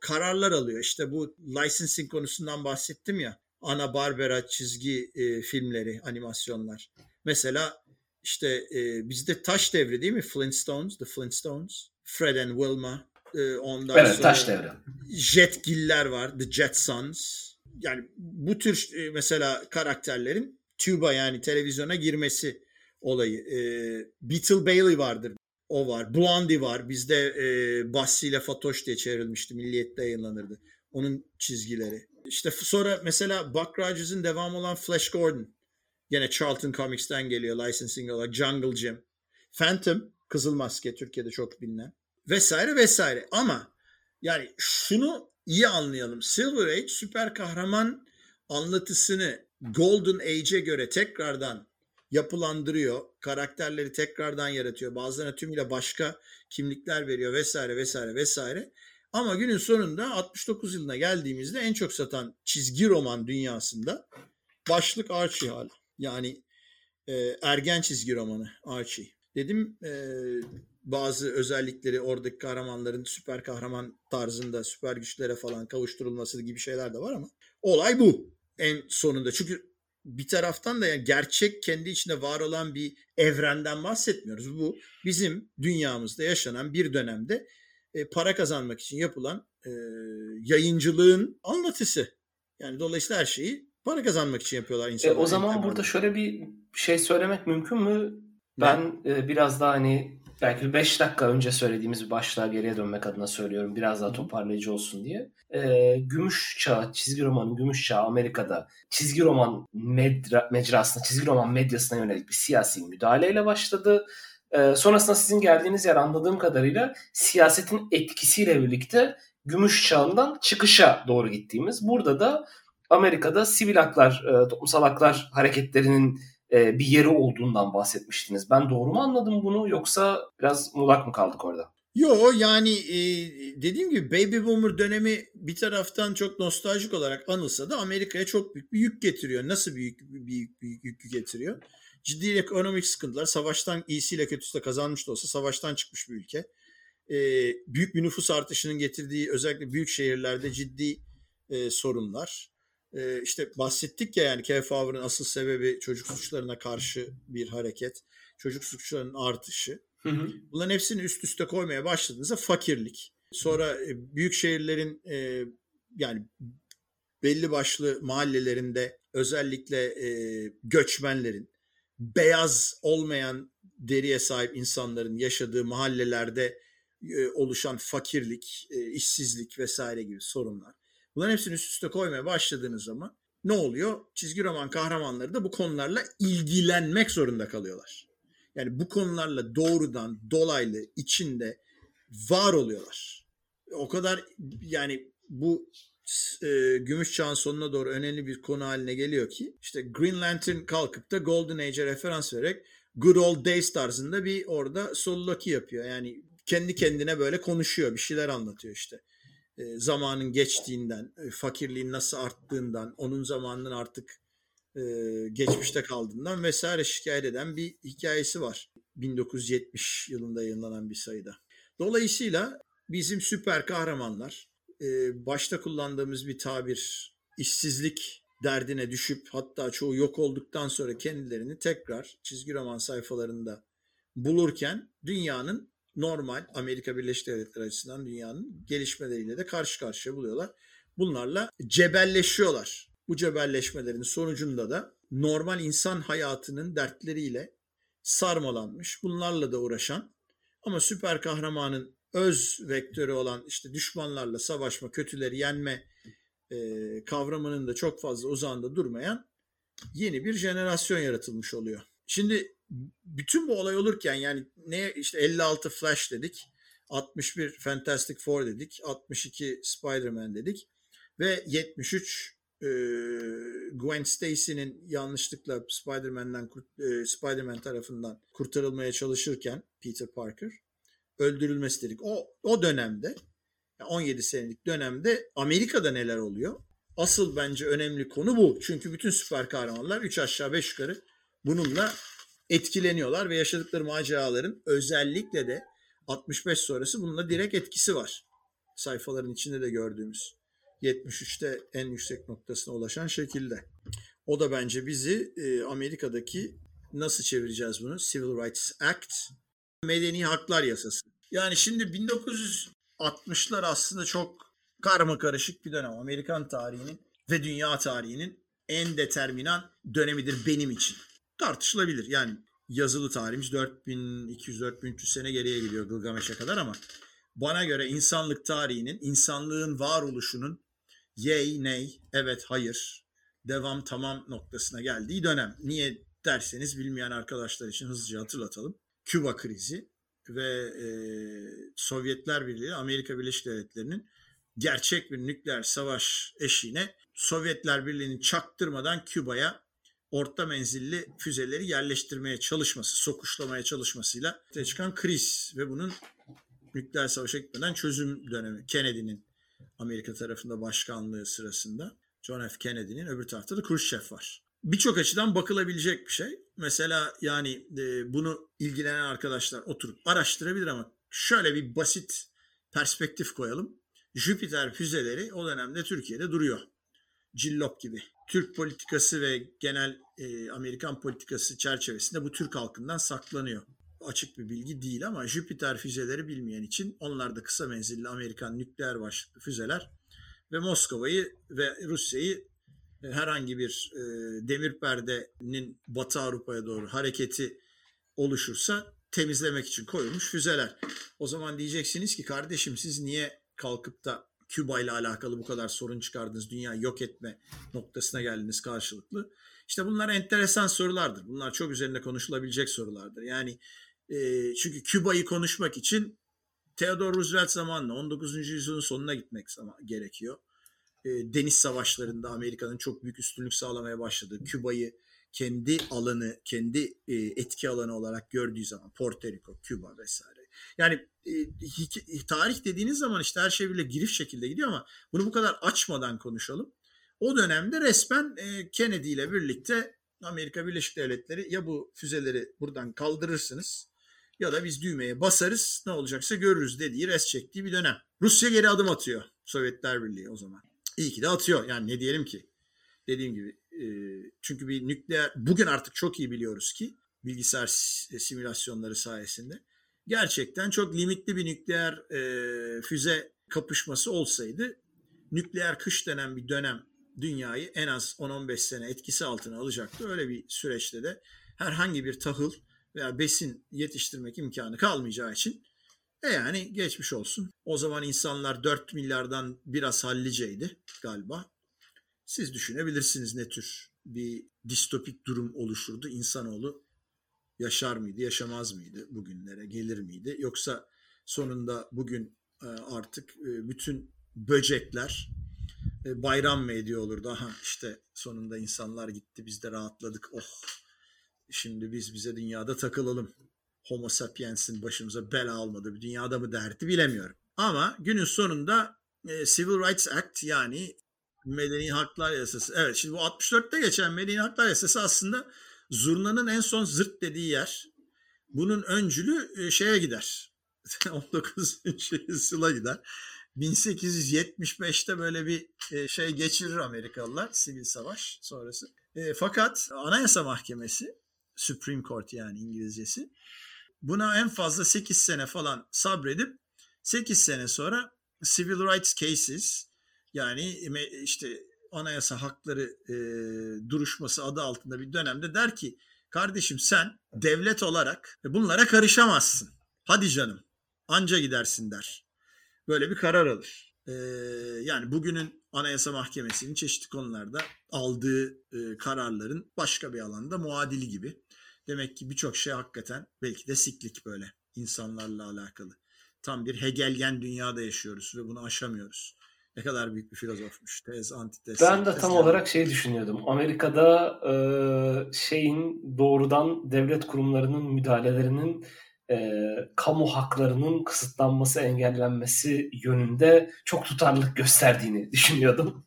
kararlar alıyor. İşte bu licensing konusundan bahsettim ya. Ana Barbera çizgi e, filmleri, animasyonlar. Mesela işte e, bizde taş devri değil mi? Flintstones, The Flintstones. Fred and Wilma. E, ondan evet, sonra taş devri. Jetgiller var, The Jetsons. Yani bu tür e, mesela karakterlerin tuba yani televizyona girmesi olayı. E, Beetle Bailey vardır. O var. Blondie var. Bizde e, Bassi ile Fatoş diye çevrilmişti. Milliyet'te yayınlanırdı. Onun çizgileri. işte sonra mesela Buck Rogers'ın devamı olan Flash Gordon. Yine Charlton Comics'ten geliyor licensing olarak. Jungle Jim. Phantom, Kızıl Maske Türkiye'de çok bilinen. Vesaire vesaire. Ama yani şunu iyi anlayalım. Silver Age süper kahraman anlatısını Golden Age'e göre tekrardan yapılandırıyor. Karakterleri tekrardan yaratıyor. Bazılarına tümüyle başka kimlikler veriyor vesaire vesaire vesaire. Ama günün sonunda 69 yılına geldiğimizde en çok satan çizgi roman dünyasında başlık Archie hala. Yani e, ergen çizgi romanı Archie. Dedim e, bazı özellikleri oradaki kahramanların süper kahraman tarzında süper güçlere falan kavuşturulması gibi şeyler de var ama olay bu en sonunda. Çünkü bir taraftan da yani gerçek kendi içinde var olan bir evrenden bahsetmiyoruz. Bu bizim dünyamızda yaşanan bir dönemde e, para kazanmak için yapılan e, yayıncılığın anlatısı. Yani dolayısıyla her şeyi para kazanmak için yapıyorlar insanlar. E, o zaman burada şöyle bir şey söylemek mümkün mü? Ben e, biraz daha hani belki 5 dakika önce söylediğimiz bir başlığa geriye dönmek adına söylüyorum. Biraz daha toparlayıcı olsun diye. E, gümüş çağ, çizgi romanın gümüş çağı Amerika'da çizgi roman medra, mecrasına, çizgi roman medyasına yönelik bir siyasi müdahaleyle başladı. E, sonrasında sizin geldiğiniz yer anladığım kadarıyla siyasetin etkisiyle birlikte gümüş çağından çıkışa doğru gittiğimiz. Burada da Amerika'da sivil haklar, e, toplumsal haklar hareketlerinin e, bir yeri olduğundan bahsetmiştiniz. Ben doğru mu anladım bunu yoksa biraz muğlak mı kaldık orada? Yo yani e, dediğim gibi Baby Boomer dönemi bir taraftan çok nostaljik olarak anılsa da Amerika'ya çok büyük bir yük getiriyor. Nasıl büyük bir büyük, büyük yük getiriyor? Ciddi ekonomik sıkıntılar. Savaştan iyisiyle kötüsü de kazanmış da olsa savaştan çıkmış bir ülke. E, büyük bir nüfus artışının getirdiği özellikle büyük şehirlerde ciddi e, sorunlar. E, işte bahsettik ya yani Kev Favre'ın asıl sebebi çocuk suçlarına karşı bir hareket. Çocuk suçlarının artışı. Hı hı. Bunların hepsini üst üste koymaya başladığınızda fakirlik. Sonra büyük şehirlerin e, yani belli başlı mahallelerinde özellikle e, göçmenlerin, beyaz olmayan deriye sahip insanların yaşadığı mahallelerde e, oluşan fakirlik, e, işsizlik vesaire gibi sorunlar. Bunların hepsini üst üste koymaya başladığınız zaman ne oluyor? Çizgi roman kahramanları da bu konularla ilgilenmek zorunda kalıyorlar. Yani bu konularla doğrudan dolaylı içinde var oluyorlar. O kadar yani bu e, gümüş çağın sonuna doğru önemli bir konu haline geliyor ki işte Green Lantern kalkıp da Golden Age'e referans vererek Good Old Days tarzında bir orada soliloquy yapıyor. Yani kendi kendine böyle konuşuyor, bir şeyler anlatıyor işte. E, zamanın geçtiğinden, e, fakirliğin nasıl arttığından, onun zamanının artık e, geçmişte kaldığından vesaire şikayet eden bir hikayesi var. 1970 yılında yayınlanan bir sayıda. Dolayısıyla bizim süper kahramanlar başta kullandığımız bir tabir işsizlik derdine düşüp hatta çoğu yok olduktan sonra kendilerini tekrar çizgi roman sayfalarında bulurken dünyanın normal Amerika Birleşik Devletleri açısından dünyanın gelişmeleriyle de karşı karşıya buluyorlar. Bunlarla cebelleşiyorlar. Bu cebelleşmelerin sonucunda da normal insan hayatının dertleriyle sarmalanmış, bunlarla da uğraşan ama süper kahramanın öz vektörü olan işte düşmanlarla savaşma, kötüleri yenme e, kavramının da çok fazla uzağında durmayan yeni bir jenerasyon yaratılmış oluyor. Şimdi bütün bu olay olurken yani ne işte 56 Flash dedik, 61 Fantastic Four dedik, 62 Spider-Man dedik ve 73 e, Gwen Stacy'nin yanlışlıkla Spider-Man'den e, Spider-Man tarafından kurtarılmaya çalışırken Peter Parker öldürülmesi dedik. O o dönemde 17 senelik dönemde Amerika'da neler oluyor? Asıl bence önemli konu bu. Çünkü bütün süper kahramanlar 3 aşağı 5 yukarı bununla etkileniyorlar ve yaşadıkları maceraların özellikle de 65 sonrası bununla direkt etkisi var. Sayfaların içinde de gördüğümüz. 73'te en yüksek noktasına ulaşan şekilde. O da bence bizi e, Amerika'daki nasıl çevireceğiz bunu? Civil Rights Act, Medeni Haklar Yasası. Yani şimdi 1960'lar aslında çok karma karışık bir dönem. Amerikan tarihinin ve dünya tarihinin en determinan dönemidir benim için. Tartışılabilir. Yani yazılı tarihimiz 4200-4300 sene geriye gidiyor Gılgameş'e kadar ama bana göre insanlık tarihinin, insanlığın varoluşunun yay, ney, evet, hayır, devam, tamam noktasına geldiği dönem. Niye derseniz bilmeyen arkadaşlar için hızlıca hatırlatalım. Küba krizi ve e, Sovyetler Birliği, Amerika Birleşik Devletleri'nin gerçek bir nükleer savaş eşiğine Sovyetler Birliği'nin çaktırmadan Küba'ya orta menzilli füzeleri yerleştirmeye çalışması, sokuşlamaya çalışmasıyla ortaya çıkan kriz ve bunun nükleer savaşa gitmeden çözüm dönemi. Kennedy'nin Amerika tarafında başkanlığı sırasında John F. Kennedy'nin öbür tarafta da Khrushchev var. Birçok açıdan bakılabilecek bir şey. Mesela yani e, bunu ilgilenen arkadaşlar oturup araştırabilir ama şöyle bir basit perspektif koyalım. Jüpiter füzeleri o dönemde Türkiye'de duruyor. Cillop gibi. Türk politikası ve genel e, Amerikan politikası çerçevesinde bu Türk halkından saklanıyor. Açık bir bilgi değil ama Jüpiter füzeleri bilmeyen için onlar da kısa menzilli Amerikan nükleer başlıklı füzeler ve Moskova'yı ve Rusya'yı e, herhangi bir e, demir perdenin Batı Avrupa'ya doğru hareketi oluşursa temizlemek için koyulmuş füzeler. O zaman diyeceksiniz ki kardeşim siz niye kalkıp da Küba ile alakalı bu kadar sorun çıkardınız, dünya yok etme noktasına geldiniz karşılıklı. İşte bunlar enteresan sorulardır. Bunlar çok üzerinde konuşulabilecek sorulardır. Yani e, çünkü Küba'yı konuşmak için Theodore Roosevelt zamanında 19. yüzyılın sonuna gitmek gerekiyor. E, deniz savaşlarında Amerika'nın çok büyük üstünlük sağlamaya başladığı, Küba'yı kendi alanı, kendi e, etki alanı olarak gördüğü zaman Porto Rico, Küba vesaire. Yani e, tarih dediğiniz zaman işte her şey bile giriş şekilde gidiyor ama bunu bu kadar açmadan konuşalım. O dönemde resmen e, Kennedy ile birlikte Amerika Birleşik Devletleri ya bu füzeleri buradan kaldırırsınız ya da biz düğmeye basarız ne olacaksa görürüz dediği res çektiği bir dönem. Rusya geri adım atıyor Sovyetler Birliği o zaman. İyi ki de atıyor yani ne diyelim ki. Dediğim gibi e, çünkü bir nükleer bugün artık çok iyi biliyoruz ki bilgisayar simülasyonları sayesinde gerçekten çok limitli bir nükleer e, füze kapışması olsaydı nükleer kış denen bir dönem dünyayı en az 10-15 sene etkisi altına alacaktı. Öyle bir süreçte de herhangi bir tahıl veya besin yetiştirmek imkanı kalmayacağı için e yani geçmiş olsun. O zaman insanlar 4 milyardan biraz halliceydi galiba. Siz düşünebilirsiniz ne tür bir distopik durum oluşurdu. İnsanoğlu yaşar mıydı, yaşamaz mıydı bugünlere, gelir miydi? Yoksa sonunda bugün e, artık e, bütün böcekler e, bayram mı ediyor olurdu? Aha işte sonunda insanlar gitti biz de rahatladık. Oh şimdi biz bize dünyada takılalım. Homo sapiens'in başımıza bela almadı bir dünyada mı derdi bilemiyorum. Ama günün sonunda Civil Rights Act yani Medeni Haklar Yasası. Evet şimdi bu 64'te geçen Medeni Haklar Yasası aslında zurnanın en son zırt dediği yer. Bunun öncülü şeye gider. 19. yüzyıla gider. 1875'te böyle bir şey geçirir Amerikalılar sivil savaş sonrası. E, fakat Anayasa Mahkemesi Supreme Court yani İngilizcesi buna en fazla 8 sene falan sabredip 8 sene sonra Civil Rights Cases yani işte anayasa hakları e, duruşması adı altında bir dönemde der ki kardeşim sen devlet olarak bunlara karışamazsın. Hadi canım anca gidersin der. Böyle bir karar alır. E, yani bugünün Anayasa Mahkemesi'nin çeşitli konularda aldığı e, kararların başka bir alanda muadili gibi. Demek ki birçok şey hakikaten belki de siklik böyle insanlarla alakalı. Tam bir Hegelyen dünyada yaşıyoruz ve bunu aşamıyoruz. Ne kadar büyük bir filozofmuş. Tez, antitez. Ben de tam olarak şey düşünüyordum. Amerika'da e, şeyin doğrudan devlet kurumlarının müdahalelerinin e, kamu haklarının kısıtlanması, engellenmesi yönünde çok tutarlılık gösterdiğini düşünüyordum.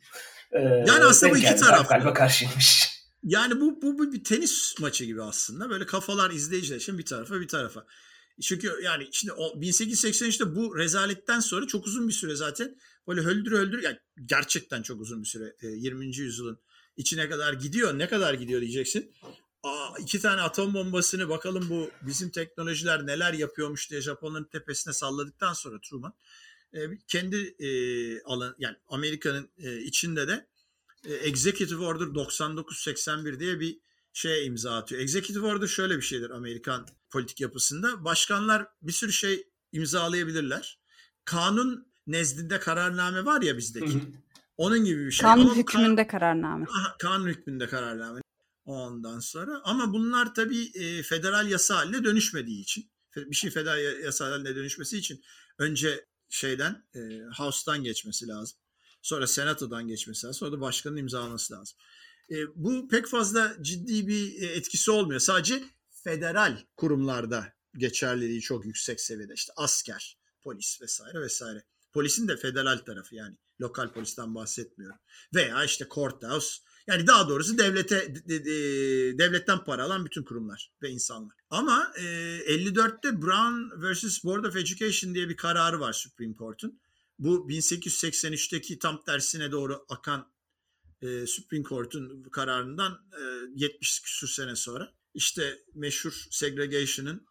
E, yani aslında bu iki taraf. Galiba karşıymış. Yani bu, bu, bu bir tenis maçı gibi aslında. Böyle kafalar izleyiciler için bir tarafa bir tarafa. Çünkü yani şimdi o 1883'te bu rezaletten sonra çok uzun bir süre zaten böyle höldür höldür yani gerçekten çok uzun bir süre 20. yüzyılın içine kadar gidiyor. Ne kadar gidiyor diyeceksin. Aa, iki tane atom bombasını bakalım bu bizim teknolojiler neler yapıyormuş diye Japonların tepesine salladıktan sonra Truman kendi e, alan yani Amerika'nın e, içinde de e, Executive Order 9981 diye bir şeye imza atıyor. Executive Order şöyle bir şeydir Amerikan politik yapısında. Başkanlar bir sürü şey imzalayabilirler. Kanun nezdinde kararname var ya bizdeki. Hı hı. Onun gibi bir şey. Kanun Ama hükmünde kan- kararname. Aha, kanun hükmünde kararname. Ondan sonra ama bunlar tabii e, federal yasa haline dönüşmediği için bir şey federal ya- yasa haline dönüşmesi için önce şeyden e, House'tan geçmesi lazım. Sonra Senato'dan geçmesi lazım. Sonra da başkanın imzalaması lazım. E, bu pek fazla ciddi bir e, etkisi olmuyor. Sadece federal kurumlarda geçerliliği çok yüksek seviyede. İşte asker, polis vesaire vesaire. Polisin de federal tarafı yani lokal polisten bahsetmiyorum. Veya işte courthouse yani daha doğrusu devlete de- de- de- devletten para alan bütün kurumlar ve insanlar. Ama e, 54'te Brown vs. Board of Education diye bir kararı var Supreme Court'un. Bu 1883'teki tam tersine doğru akan e, Supreme Court'un kararından e, 70 küsur sene sonra işte meşhur segregation'ın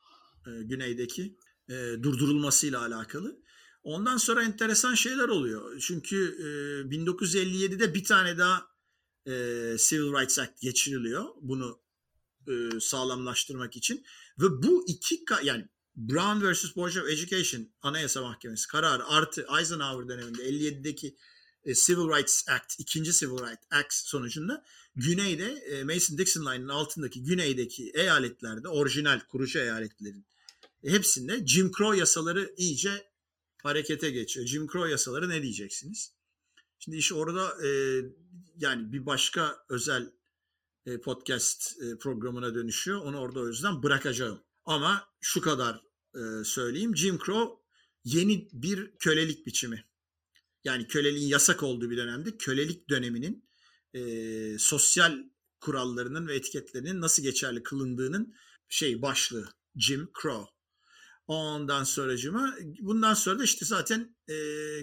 e, güneydeki e, durdurulmasıyla alakalı. Ondan sonra enteresan şeyler oluyor. Çünkü e, 1957'de bir tane daha e, Civil Rights Act geçiriliyor. Bunu e, sağlamlaştırmak için. Ve bu iki yani Brown vs. Board of Education Anayasa Mahkemesi kararı artı Eisenhower döneminde 57'deki e, Civil Rights Act, ikinci Civil Rights Act sonucunda güneyde e, Mason-Dixon Line'ın altındaki güneydeki eyaletlerde orijinal kurucu eyaletlerin hepsinde Jim Crow yasaları iyice harekete geçiyor. Jim Crow yasaları ne diyeceksiniz? Şimdi iş orada e, yani bir başka özel e, podcast e, programına dönüşüyor. Onu orada o yüzden bırakacağım. Ama şu kadar e, söyleyeyim. Jim Crow yeni bir kölelik biçimi. Yani köleliğin yasak olduğu bir dönemde kölelik döneminin e, sosyal kurallarının ve etiketlerinin nasıl geçerli kılındığının şey başlığı Jim Crow. Ondan sonracıma bundan sonra da işte zaten e,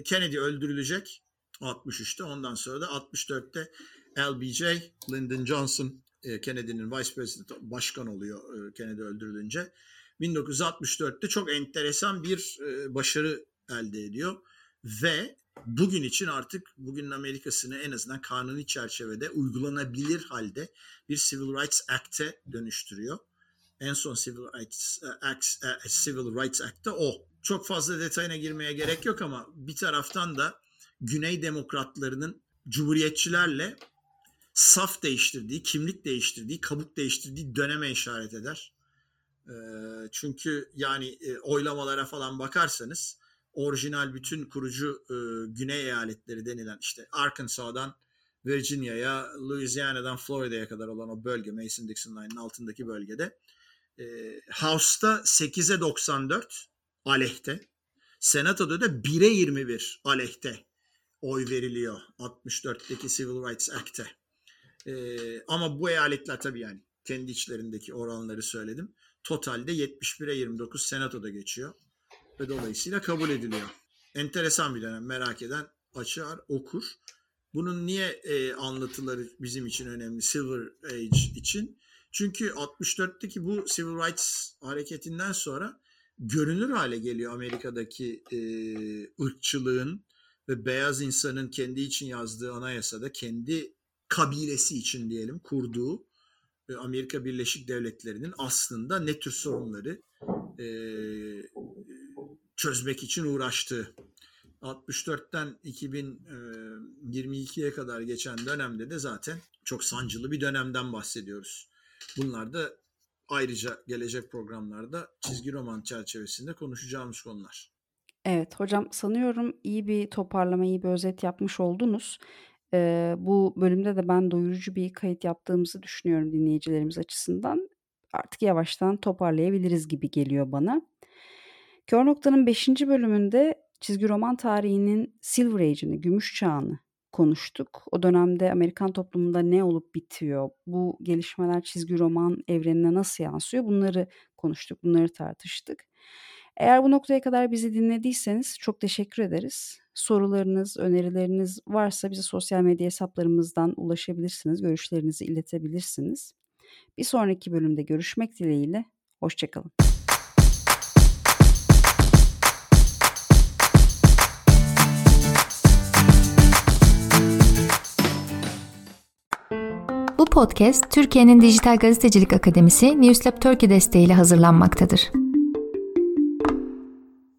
Kennedy öldürülecek 63'te. Ondan sonra da 64'te LBJ, Lyndon Johnson, e, Kennedy'nin vice president başkan oluyor e, Kennedy öldürülünce. 1964'te çok enteresan bir e, başarı elde ediyor ve bugün için artık bugünün Amerika'sını en azından kanuni çerçevede uygulanabilir halde bir Civil Rights Act'e dönüştürüyor. En son Civil Rights Act, Civil Rights Act'ta o. Çok fazla detayına girmeye gerek yok ama bir taraftan da Güney Demokratlarının Cumhuriyetçilerle saf değiştirdiği, kimlik değiştirdiği, kabuk değiştirdiği döneme işaret eder. Çünkü yani oylamalara falan bakarsanız orijinal bütün kurucu Güney eyaletleri denilen işte Arkansas'dan Virginia'ya, Louisiana'dan Florida'ya kadar olan o bölge, Mason-Dixon Line'ın altındaki bölgede House'ta 8'e 94 aleyhte, Senato'da da 1'e 21 aleyhte oy veriliyor 64'teki Civil Rights Act'e. Ee, ama bu eyaletler tabii yani kendi içlerindeki oranları söyledim. Totalde 71'e 29 Senato'da geçiyor. Ve dolayısıyla kabul ediliyor. Enteresan bir dönem merak eden açar okur. Bunun niye e, anlatıları bizim için önemli Silver Age için? Çünkü 64'teki bu Civil Rights hareketinden sonra görünür hale geliyor Amerika'daki e, ırkçılığın ve beyaz insanın kendi için yazdığı anayasada kendi kabilesi için diyelim kurduğu e, Amerika Birleşik Devletleri'nin aslında ne tür sorunları e, çözmek için uğraştığı. 64'ten 2022'ye kadar geçen dönemde de zaten çok sancılı bir dönemden bahsediyoruz. Bunlar da ayrıca gelecek programlarda çizgi roman çerçevesinde konuşacağımız konular. Evet hocam sanıyorum iyi bir toparlama, iyi bir özet yapmış oldunuz. Ee, bu bölümde de ben doyurucu bir kayıt yaptığımızı düşünüyorum dinleyicilerimiz açısından. Artık yavaştan toparlayabiliriz gibi geliyor bana. Kör Nokta'nın 5. bölümünde çizgi roman tarihinin Silver Age'ini, gümüş çağını konuştuk. O dönemde Amerikan toplumunda ne olup bitiyor, bu gelişmeler çizgi roman evrenine nasıl yansıyor bunları konuştuk, bunları tartıştık. Eğer bu noktaya kadar bizi dinlediyseniz çok teşekkür ederiz. Sorularınız, önerileriniz varsa bize sosyal medya hesaplarımızdan ulaşabilirsiniz, görüşlerinizi iletebilirsiniz. Bir sonraki bölümde görüşmek dileğiyle, hoşçakalın. Bu podcast Türkiye'nin Dijital Gazetecilik Akademisi Newslab Turkey desteğiyle hazırlanmaktadır.